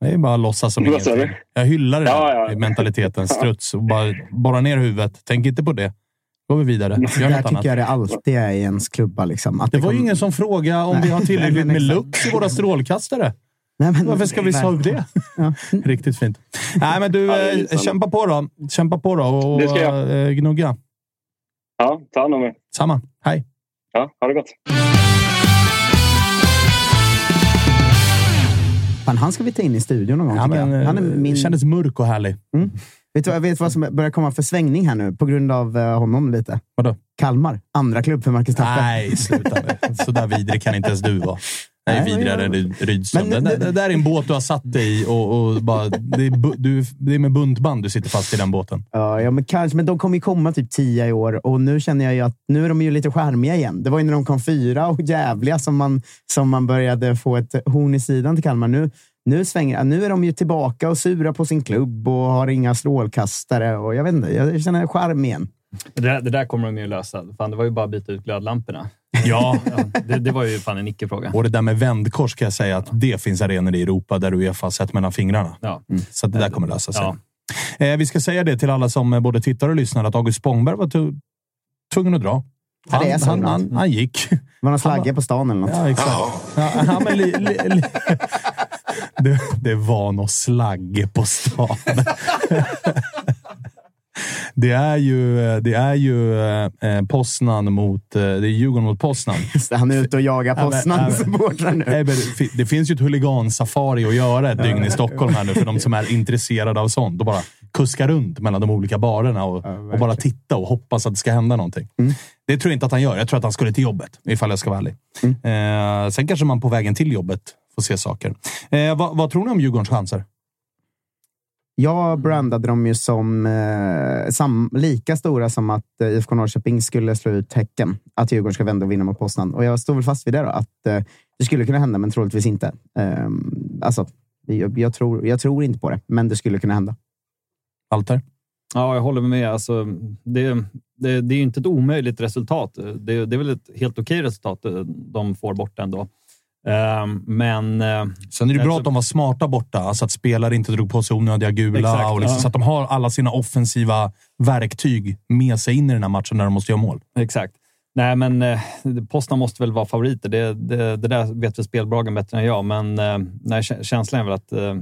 Det är bara att låtsas som ingenting. Jag hyllar den ja, ja. mentaliteten. Struts. Och bara borra ner huvudet. Tänk inte på det. Går vi vidare. Gör det tycker jag det alltid är i ens klubba. Liksom. det, det var kom... ju ingen som frågade om Nej. vi har tillräckligt med lux i våra strålkastare. Nej, men, Varför ska vi upp det? Ja. Riktigt fint. Nej, men du, ja, eh, kämpa på då. Kämpa på då och det ska jag. Eh, gnugga. Ja, ta hand om er. Samma. Hej. Ja, ha det gott. Fan, han ska vi ta in i studion någon gång. Ja, men, han är eh, min... kändes mörk och härlig. Mm. Vet du vet du vad som börjar komma för svängning här nu på grund av honom lite? Vadå? Kalmar. Andra klubb för Marcus Tapper. Nej, sluta Så där vidrig kan inte ens du vara. Nej, vidrigare än Rydström. Men, det, det, där är en båt du har satt dig i och, och bara, det, är, du, det är med buntband du sitter fast i den båten. Ja, ja men kanske. Men de kommer ju komma typ tio i år och nu känner jag ju att nu är de ju lite skärmiga igen. Det var ju när de kom fyra och jävliga som man, som man började få ett horn i sidan till Kalmar. Nu, nu, svänger, nu är de ju tillbaka och sura på sin klubb och har inga strålkastare. Och jag vet inte, jag känner skärm igen. Det där, det där kommer de ju lösa. Fan, det var ju bara att byta ut glödlamporna. Ja, det, det, var ju fan en icke-fråga. Och det där med vändkors kan jag säga att det finns arenor i Europa där Uefa sett mellan fingrarna. Ja. Mm. Så det där kommer lösa sig. Ja. Eh, vi ska säga det till alla som eh, både tittar och lyssnar att August Spångberg var tvungen att dra. Han, ja, han, han, han, gick. Det var någon slagge på stan eller något. Ja, exakt. Ja, men li, li, li. Det, det var någon slagge på stan. Det är ju, det är ju eh, Poznan mot... Eh, det är Djurgården mot Poznan. han är ute och jagar Poznan-supportrar nu. Det finns ju ett huligansafari att göra ett dygn i Stockholm här nu för de som är intresserade av sånt. Då bara kuska runt mellan de olika barerna och, och bara titta och hoppas att det ska hända någonting. Det tror jag inte att han gör. Jag tror att han skulle till jobbet, ifall jag ska vara ärlig. Eh, sen kanske man på vägen till jobbet får se saker. Eh, vad, vad tror ni om Djurgårdens chanser? Jag brandade dem ju som eh, sam, lika stora som att eh, IFK Norrköping skulle slå ut Häcken. Att Djurgården ska vända och vinna mot Poznan. Och jag står väl fast vid det då, att eh, det skulle kunna hända, men troligtvis inte. Eh, alltså, jag, jag, tror, jag tror inte på det, men det skulle kunna hända. Alter? Ja, jag håller med. Alltså, det, det, det är ju inte ett omöjligt resultat. Det, det är väl ett helt okej resultat eh, de får bort ändå. Um, men... Uh, Sen är det bra att de var smarta borta, alltså att spelare inte drog på sig onödiga gula. Exakt, och liksom, ja. Så att de har alla sina offensiva verktyg med sig in i den här matchen när de måste göra mål. Exakt. Nej, men eh, Poznan måste väl vara favoriter. Det, det, det där vet väl spelbolagen bättre än jag, men eh, nej, kä- känslan är väl att, eh,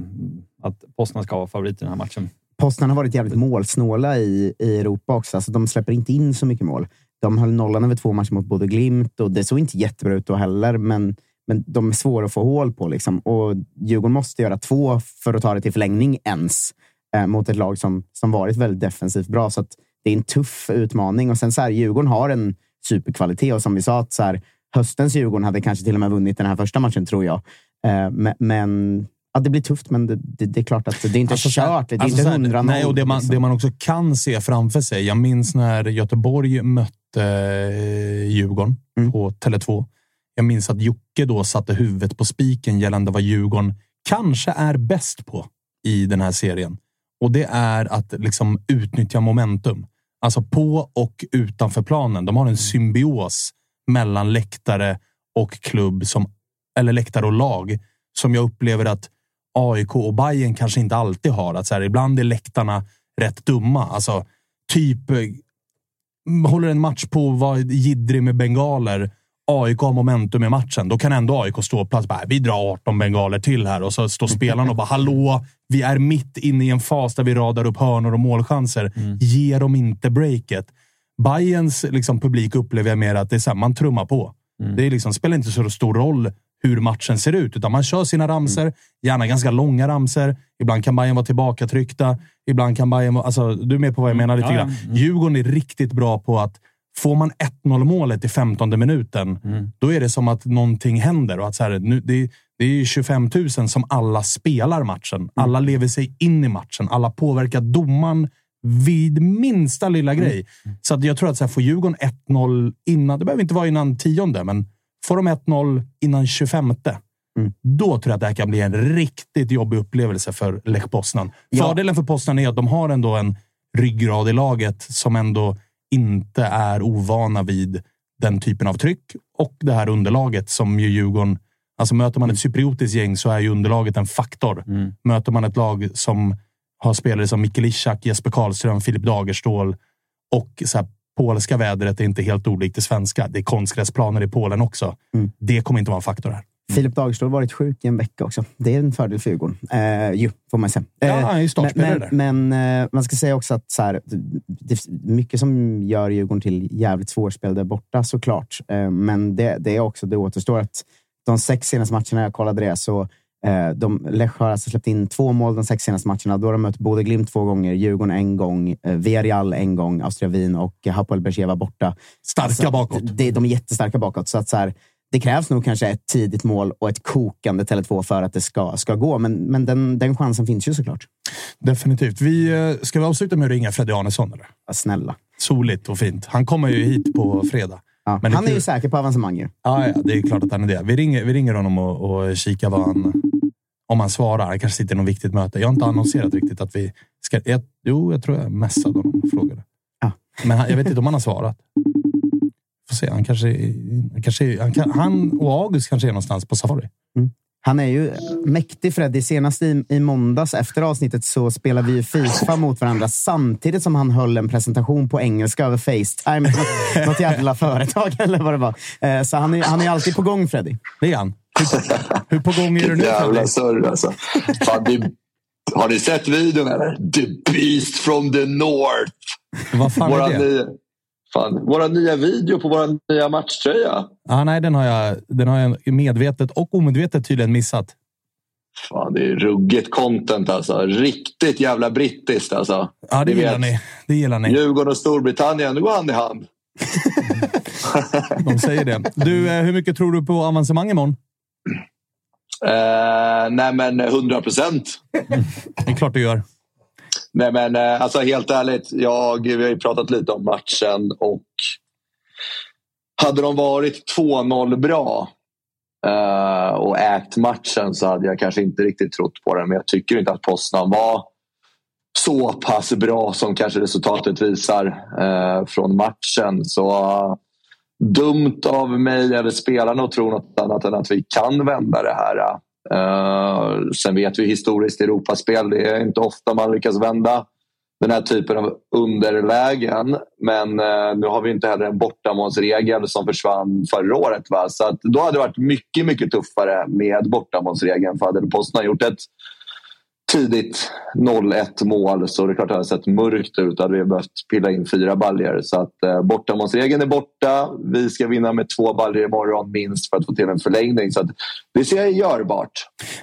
att Poznan ska vara favorit i den här matchen. Poznan har varit jävligt målsnåla i, i Europa också. Alltså, de släpper inte in så mycket mål. De höll nollan över två matcher mot både Glimt och det såg inte jättebra ut då heller, men, men de är svåra att få hål på. Liksom. Och Djurgården måste göra två för att ta det till förlängning ens eh, mot ett lag som, som varit väldigt defensivt bra. Så det är en tuff utmaning. Och sen så här, Djurgården har en superkvalitet och som vi sa, att så här, höstens Djurgården hade kanske till och med vunnit den här första matchen, tror jag. Eh, men, ja, det blir tufft, men det, det, det är klart att det är inte Alltså kört. Det är alltså inte hundra Nej, och det man, liksom. det man också kan se framför sig. Jag minns när Göteborg mötte eh, Djurgården Mm. på Tele2. Jag minns att Jocke då satte huvudet på spiken gällande vad Djurgården kanske är bäst på i den här serien. Och det är att liksom utnyttja momentum. Alltså på och utanför planen. De har en symbios mellan läktare och klubb, som, eller läktare och lag, som jag upplever att AIK och Bayern kanske inte alltid har. Att så här, ibland är läktarna rätt dumma. Alltså, typ eh, håller en match på att vara jiddrig med bengaler. AIK har momentum i matchen. Då kan ändå AIK stå på plats. Bara, vi drar 18 bengaler till här och så står spelarna och bara hallå. Vi är mitt inne i en fas där vi radar upp hörnor och målchanser. Ge dem inte breaket. Bayerns liksom, publik upplever jag mer att det är så här, man trummar på. Det är liksom, spelar inte så stor roll hur matchen ser ut, utan man kör sina ramser. Gärna ganska långa ramser. Ibland kan Bayern vara tillbakatryckta. Ibland kan Bayern vara... Alltså, du är med på vad jag menar lite Ja, ja. grann. Djurgården är riktigt bra på att Får man 1-0 målet i 15 minuten, då är det som att någonting händer. Och att så här, nu, det, det är ju 25 000 som alla spelar matchen. Alla lever sig in i matchen. Alla påverkar domaren vid minsta lilla grej. Så att jag tror att så här, får Djurgården 1-0 innan, det behöver inte vara innan tionde, men får de 1-0 innan 25 då tror jag att det här kan bli en riktigt jobbig upplevelse för Lech Poznan. Ja. Fördelen för Poznan är att de har ändå en ryggrad i laget som ändå inte är ovana vid den typen av tryck och det här underlaget som ju Djurgården... Alltså möter man ett cypriotiskt gäng så är ju underlaget en faktor. Möter man ett lag som har spelare som Mikkel Ishak, Jesper Karlström, Filip Dagerstål och så här, polska vädret är inte helt olikt det svenska. Det är konstgräsplaner i Polen också. Det kommer inte vara en faktor här. Filip Dagerstål har varit sjuk i en vecka också. Det är en fördel för Djurgården. Eh, ju, får man säga. Ja, Eh, han är ju startspelare men, men, eh, man ska säga också att så här, det är mycket som gör Djurgården till jävligt svårspel där borta såklart. Eh, men det, det är också, det återstår att de sex senaste matcherna jag kollade det så eh, de, Lech har alltså släppt in två mål de sex senaste matcherna. Då har de mött både Glimt två gånger, Djurgården en gång, eh, Villarreal en gång, Austria Wien och Hapoel Bercheva borta. Starka bakåt. Det, de är jättestarka bakåt. Så att så här, det krävs nog kanske ett tidigt mål och ett kokande Tele2 för att det ska, ska gå. Men, men den, den chansen finns ju såklart. Definitivt. Vi, eh, ska vi avsluta med att ringa Freddy Arnesson? Eller? Ja, snälla. Soligt och fint. Han kommer ju hit på fredag. Ja, han är ju säker på avancemang ju. Ja, ja, det är klart att han är det. Vi ringer, vi ringer honom och, och kikar vad han, om han svarar. Han kanske sitter i något viktigt möte. Jag har inte annonserat riktigt att vi ska... Jag, jo, jag tror jag messade honom och frågade. Ja. Men han, jag vet inte om han har svarat. Se. Han, kanske, han, kanske, han, kan, han och August kanske är någonstans på safari. Han är ju mäktig Freddy. Senast i, i måndags efter avsnittet så spelade vi ju Fifa mot varandra samtidigt som han höll en presentation på engelska över Facetime. Något, något jävla företag eller vad det var. Eh, Så han är, han är alltid på gång Freddy. Det är han. Hur, hur på gång är du nu? Jävla surr alltså. Fan, det, har ni sett videon eller? The Beast from the North. Vad fan Våra är det? nya, fan, våra nya video på vår nya matchtröja. Ah, nej, den har, jag, den har jag medvetet och omedvetet tydligen missat. Fan, det är ruggigt content alltså. Riktigt jävla brittiskt alltså. Ja, det Ni gillar vet, ni. Det gillar ni. Djurgården och Storbritannien, det går hand i hand. De säger det. Du, eh, hur mycket tror du på avancemang imorgon? Eh, nej men 100 procent. Det är klart du gör. Nej men eh, alltså helt ärligt, jag, vi har ju pratat lite om matchen och hade de varit 2-0 bra uh, och ägt matchen så hade jag kanske inte riktigt trott på den. Men jag tycker inte att Poznan var så pass bra som kanske resultatet visar uh, från matchen. Så uh, dumt av mig eller spelarna att tro något annat än att vi kan vända det här. Uh, sen vet vi historiskt i Europaspel, det är inte ofta man lyckas vända den här typen av underlägen. Men uh, nu har vi inte heller en bortamålsregel som försvann förra året. Va? Så att då hade det varit mycket, mycket tuffare med bortamålsregeln. För hade Posten gjort ett tidigt 0-1 mål så det är klart att det hade sett mörkt ut. Då hade vi behövt pilla in fyra baljer. Så att eh, bortamålsregeln är borta. Vi ska vinna med två baljer imorgon minst för att få till en förlängning. Så att det ser jag görbart.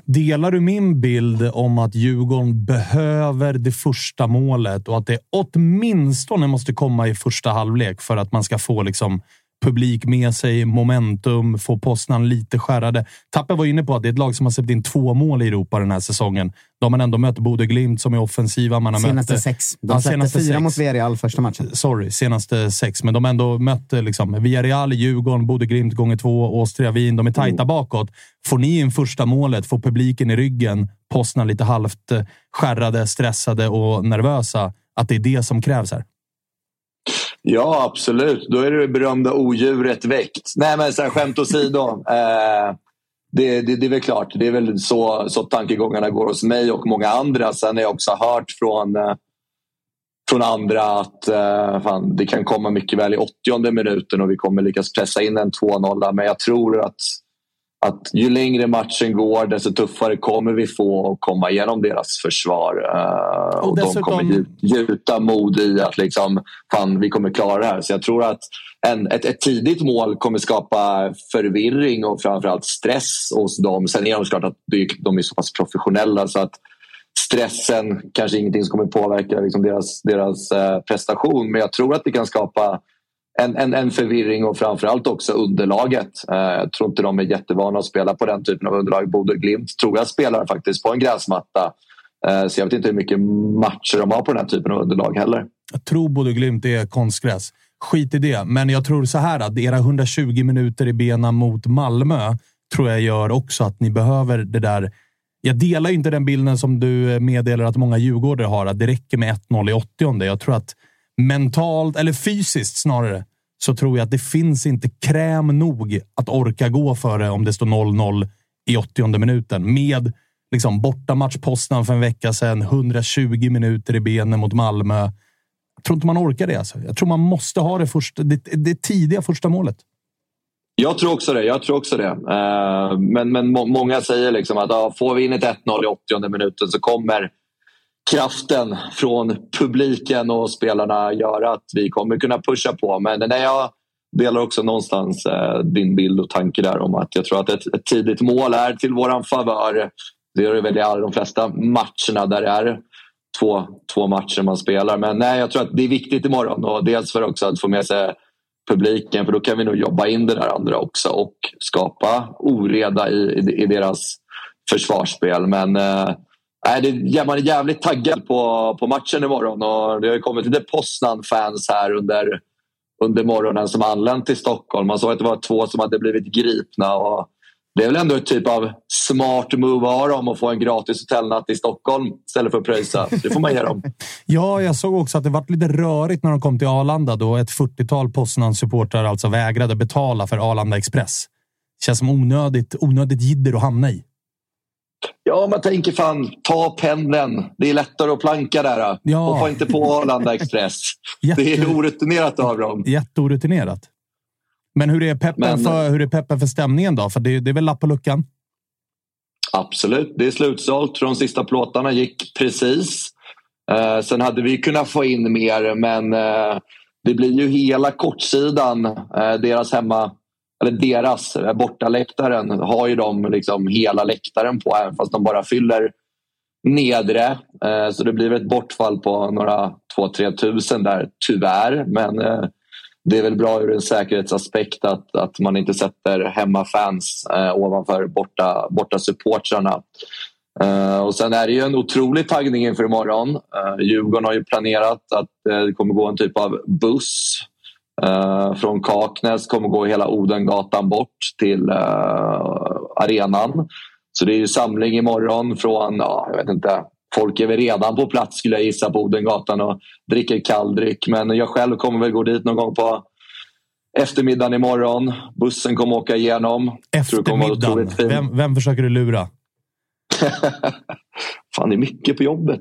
Delar du min bild om att Djurgården behöver det första målet och att det åtminstone måste komma i första halvlek för att man ska få liksom publik med sig, momentum, få Poznan lite skärrade. Tappe var inne på att det är ett lag som har släppt in två mål i Europa den här säsongen. De har ändå mött Bode Glimt som är offensiva. Man har Senaste mött, sex. De Ja, släppte senaste fyra sex. mot Villarreal första matchen. Sorry, senaste sex. Men de har ändå mött eh, liksom, Villarreal, Djurgården, Bode Glimt gånger två, Åstria, Wien. De är tajta bakåt. Får ni in första målet, får publiken i ryggen, Poznan lite halvt eh, skärrade, stressade och nervösa. Att det är det som krävs här. Ja, absolut. Då är det berömda odjuret väckt. Nej, men så här, skämt åsido. Eh, det, det, det är väl klart. Det är väl så, så tankegångarna går hos mig och många andra. Sen har jag också hört från, eh, från andra att eh, fan, det kan komma mycket väl i 80 minuten och vi kommer lyckas pressa in en 2-0. Men jag tror att, att ju längre matchen går desto tuffare kommer vi få att komma igenom deras försvar. Eh, Och och de dessutom- kommer gju- gjuta mod i att liksom, fan, vi kommer klara det här. Så jag tror att en, ett, ett tidigt mål kommer skapa förvirring och framförallt stress hos dem. Sen är de såklart att de, de är så pass professionella så att stressen kanske ingenting som kommer påverka liksom deras, deras eh, prestation. Men jag tror att det kan skapa en, en, en förvirring och framförallt också underlaget. Eh, jag tror inte de är jättevana att spela på den typen av underlag. Bodö Glimt tror jag spelar faktiskt på en gräsmatta. Eh, så jag vet inte hur mycket matcher de har på den här typen av underlag heller. Jag tror Bode Glimt är konstgräs. Skit i det, men jag tror så här att era 120 minuter i benen mot Malmö tror jag gör också att ni behöver det där. Jag delar inte den bilden som du meddelar att många djurgårdare har, att det räcker med 1-0 i 80 Jag tror att mentalt, eller fysiskt snarare, så tror jag att det finns inte kräm nog att orka gå för det om det står 0-0 i 80 minuten. Med liksom bortamatch Poznan för en vecka sedan, 120 minuter i benen mot Malmö. Jag tror inte man orkar det. Alltså. Jag tror man måste ha det, första, det, det tidiga första målet. Jag tror också det. Jag tror också det. Eh, men men må, många säger liksom att ja, får vi in ett 1-0 i 80 minuten så kommer kraften från publiken och spelarna gör att vi kommer kunna pusha på. Men när jag delar också någonstans eh, din bild och tanke där om att jag tror att ett, ett tidigt mål är till våran favör. Det gör det väl i alla de flesta matcherna där det är två, två matcher man spelar. Men nej, jag tror att det är viktigt imorgon och dels för också att få med sig publiken för då kan vi nog jobba in det där andra också och skapa oreda i, i, i deras försvarsspel. Men eh, nej, det, man är jävligt taggad på, på matchen imorgon och det har ju kommit lite Poznan-fans här under, under morgonen som anlänt till Stockholm. Man såg att det var två som hade blivit gripna. Och det är väl ändå ett typ av smart move av dem att få en gratis hotellnatt i Stockholm istället för att pröjsa. Det får man ge dem. Ja, jag såg också att det var lite rörigt när de kom till Arlanda då ett 40-tal Poznan-supportrar alltså vägrade betala för Arlanda Express. Det Känns som onödigt, onödigt jidder att hamna i. Ja, man tänker fan, ta pendeln. Det är lättare att planka där. Ja. Hoppa inte på Arlanda Express. Jätte- Det är orutinerat av dem. Jätteorutinerat. Men hur är peppen, Men- för, hur är peppen för stämningen då? För det, det är väl lapp på luckan? Absolut, det är slutsålt. De sista plåtarna gick precis. Eh, sen hade vi kunnat få in mer, men eh, det blir ju hela kortsidan, eh, deras hemma, eller deras, eh, bortaläktaren, har ju de liksom hela läktaren på även fast de bara fyller nedre. Eh, så det blir ett bortfall på några 2-3 tusen där, tyvärr. Men eh, det är väl bra ur en säkerhetsaspekt att, att man inte sätter hemmafans eh, ovanför borta, borta supportrarna. Eh, och sen är det ju en otrolig taggning inför imorgon. Eh, Djurgården har ju planerat att det kommer gå en typ av buss uh, från Kaknäs, kommer gå hela Odengatan bort till arenan. Så det är ju samling imorgon från, ja, jag vet inte, folk är väl redan på plats skulle jag gissa på Odengatan och dricker kalldryck. Men jag själv kommer väl gå dit någon gång på eftermiddagen imorgon. Bussen kommer åka igenom. Eftermiddagen? Vem, vem försöker du lura? Fan, det är mycket på jobbet.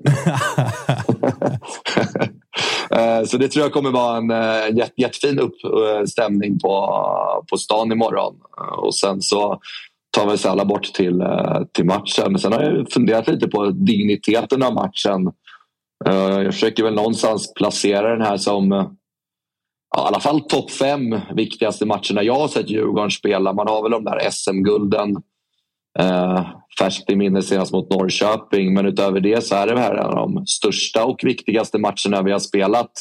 Eh, så det tror jag kommer vara en eh, jätt, jättefin uppstämning eh, på, på stan imorgon. Och sen så tar vi oss alla bort till, till matchen. Men sen har jag funderat lite på digniteten av matchen. Jag försöker väl någonstans placera den här som ja, i alla fall topp fem viktigaste matcherna jag har sett Djurgården spela. Man har väl de där SM-gulden eh, färskt i minne senast mot Norrköping. Men utöver det så är det här en av de största och viktigaste matcherna vi har spelat.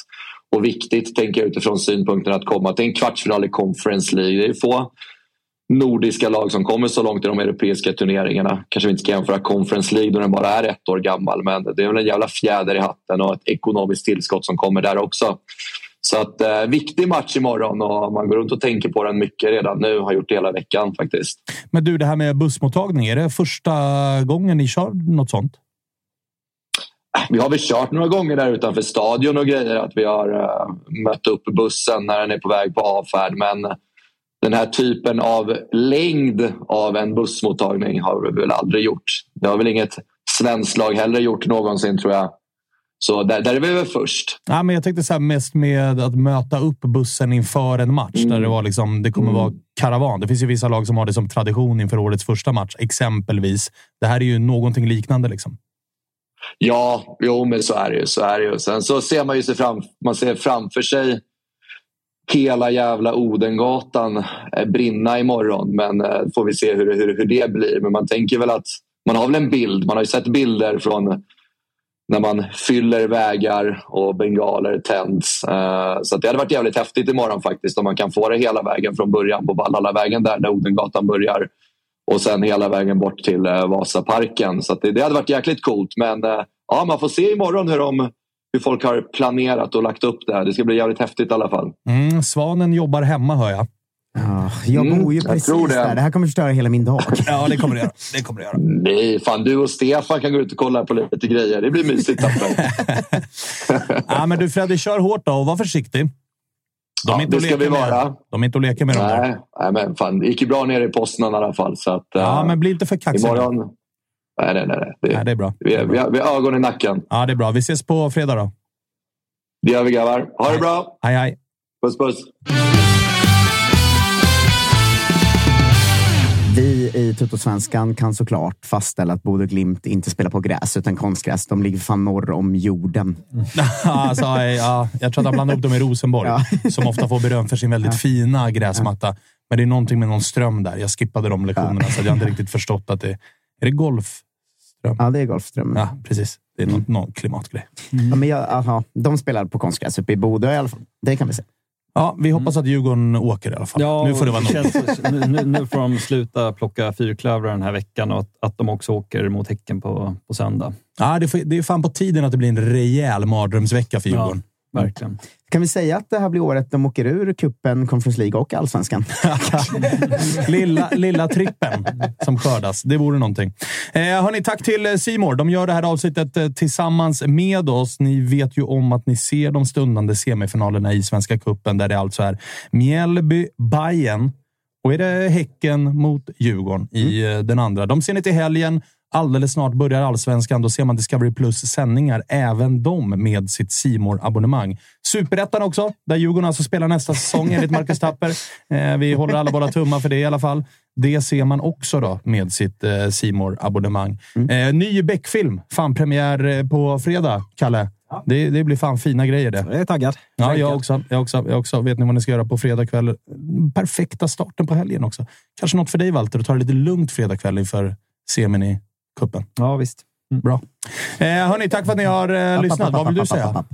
Och viktigt tänker jag utifrån synpunkten att komma till en kvartsfinal i Conference League. Det är få nordiska lag som kommer så långt i de europeiska turneringarna. Kanske vi inte ska jämföra Conference League då den bara är ett år gammal men det är väl en jävla fjäder i hatten och ett ekonomiskt tillskott som kommer där också. Så att eh, viktig match imorgon och man går runt och tänker på den mycket redan nu. Har gjort det hela veckan faktiskt. Men du, det här med bussmottagning. Är det första gången ni kör något sånt? Vi har väl kört några gånger där utanför stadion och grejer. Att vi har uh, mött upp bussen när den är på väg på avfärd. Men den här typen av längd av en bussmottagning har vi väl aldrig gjort. Det har väl inget svenskt lag heller gjort någonsin tror jag. Så där, där är vi väl först. Ja, men jag tänkte så mest med att möta upp bussen inför en match. Mm. Där det, var liksom, det kommer mm. vara karavan. Det finns ju vissa lag som har det som tradition inför årets första match, exempelvis. Det här är ju någonting liknande. Liksom. Ja, jo, men så är det ju. Så är det ju. Sen så ser man ju sig fram, man ser framför sig hela jävla Odengatan eh, brinna imorgon. Men eh, får vi se hur, hur, hur det blir. Men man tänker väl att man har väl en bild. Man har ju sett bilder från när man fyller vägar och bengaler tänds. Eh, så det hade varit jävligt häftigt imorgon faktiskt om man kan få det hela vägen från början på Vallhallavägen där, där Odengatan börjar och sen hela vägen bort till eh, Vasaparken. Så det, det, hade varit jäkligt coolt. Men eh, ja, man får se imorgon hur, de, hur folk har planerat och lagt upp det här. Det ska bli jävligt häftigt i alla fall. Mm, svanen jobbar hemma hör jag. Ja, jag mm, bor ju mm, precis det. där. Det här kommer förstöra hela min dag. ja, det kommer det göra. Det kommer det göra. Nej, fan du och Stefan kan gå ut och kolla på lite grejer. Det blir mysigt. ja, men du Freddy, kör hårt då och var försiktig. De är, ja, inte det ska vi vara. de är inte att leka med. Nej, nej, men fan, det gick ju bra nere i Poznan i alla fall. Så att, ja, uh, men bli inte för kaxig. Imorgon... Nej, nej, nej. Det, nej, det är bra. Vi, är, vi, har, vi har ögon i nacken. Ja, det är bra. Vi ses på fredag då. Det gör vi grabbar. Ha hej. det bra! Hej, hej. Puss, puss. Vi i Tuttosvenskan kan såklart fastställa att Bodö Glimt inte spelar på gräs utan konstgräs. De ligger fan norr om jorden. alltså, ja, jag tror att han blandar upp dem i Rosenborg, ja. som ofta får beröm för sin väldigt ja. fina gräsmatta. Men det är någonting med någon ström där. Jag skippade de lektionerna, så jag har inte riktigt förstått att det är det golfström. Ja, det är golfström. Ja, precis. Det är någon, någon klimatgrej. Mm. Ja, men jag, aha, de spelar på konstgräs uppe i Bodö i alla fall. Det kan vi se. Ja, vi hoppas att Djurgården åker i alla fall. Ja, nu får det vara nog. nu, nu, får de sluta plocka fyrklövrar den här veckan och att, att de också åker mot Häcken på, på söndag. Ja, det, får, det är fan på tiden att det blir en rejäl mardrömsvecka för Djurgården. Ja, verkligen. Kan vi säga att det här blir året de åker ur kuppen, Conference League och allsvenskan? lilla, lilla trippen som skördas. Det vore någonting. Eh, hörni, tack till Simor. De gör det här avsnittet eh, tillsammans med oss. Ni vet ju om att ni ser de stundande semifinalerna i Svenska cupen där det alltså är Mjällby, Bayern och är det Häcken mot Djurgården i mm. Eh, den andra. De ser ni till helgen. Alldeles snart börjar allsvenskan. Då ser man Discovery Plus sändningar, även de med sitt simor abonnemang Superettan också, där Djurgården alltså spelar nästa säsong enligt Marcus Tapper. Eh, vi håller alla våra tummar för det i alla fall. Det ser man också då med sitt simor abonnemang mm. eh, Ny Beck-film. Fan premiär eh, på fredag, Kalle. Det, det blir fan fina grejer det. Jag är taggad. Ja, jag också, jag också. Jag också. Vet ni vad ni ska göra på fredag kväll? Perfekta starten på helgen också. Kanske något för dig, Walter, att ta det lite lugnt fredag kväll inför semin i cupen. Ja, visst. Bra. Eh, hörni, tack för att ni har eh, lyssnat. Vad vill du säga?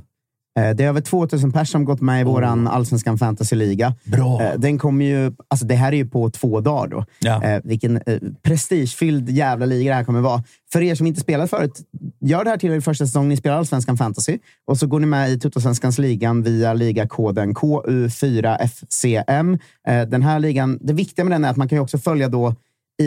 Eh, Det är över 2000 personer som gått med i våran Allsvenskan Fantasy-liga. Bra. Eh, Den kommer ju, alltså det här är ju på två dagar. Då. Ja. Eh, vilken prestigefylld jävla liga det här kommer vara. För er som inte spelat förut, gör det här till er första säsong ni spelar Allsvenskan Fantasy. Och så går ni med i Tuttosvenskans ligan via ligakoden KU4FCM. Eh, Den här ligan, det viktiga med den är att man kan ju också följa då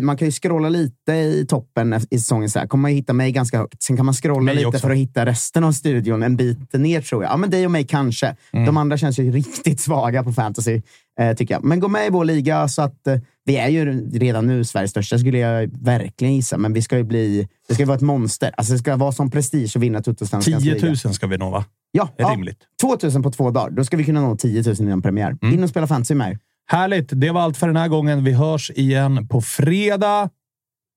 man kan ju scrolla lite i toppen i säsongen. Så här. kommer man hitta mig ganska högt. Sen kan man scrolla Mig lite också. för att hitta resten av studion en bit ner, tror jag. Ja, men dig och mig kanske. Mm. De andra känns ju riktigt svaga på fantasy, eh, tycker jag. Men gå med i vår liga så att eh, vi är ju redan nu Sveriges största, skulle jag verkligen gissa. Men vi ska ju bli... Det ska ju vara ett monster. Alltså, det ska vara som prestige att vinna Tuttosvenskans 10 liga. 000 ska vi nå, va? Ja, Är ja, rimligt. 2 000 på två dagar. Då ska vi kunna nå 10 000 innan premiär. Mm. In och spela fantasy med er. Härligt. Det var allt för den här gången. Vi hörs igen på fredag.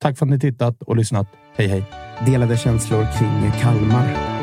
Tack för att ni tittat och lyssnat. Hej, hej. Delade känslor kring Kalmar.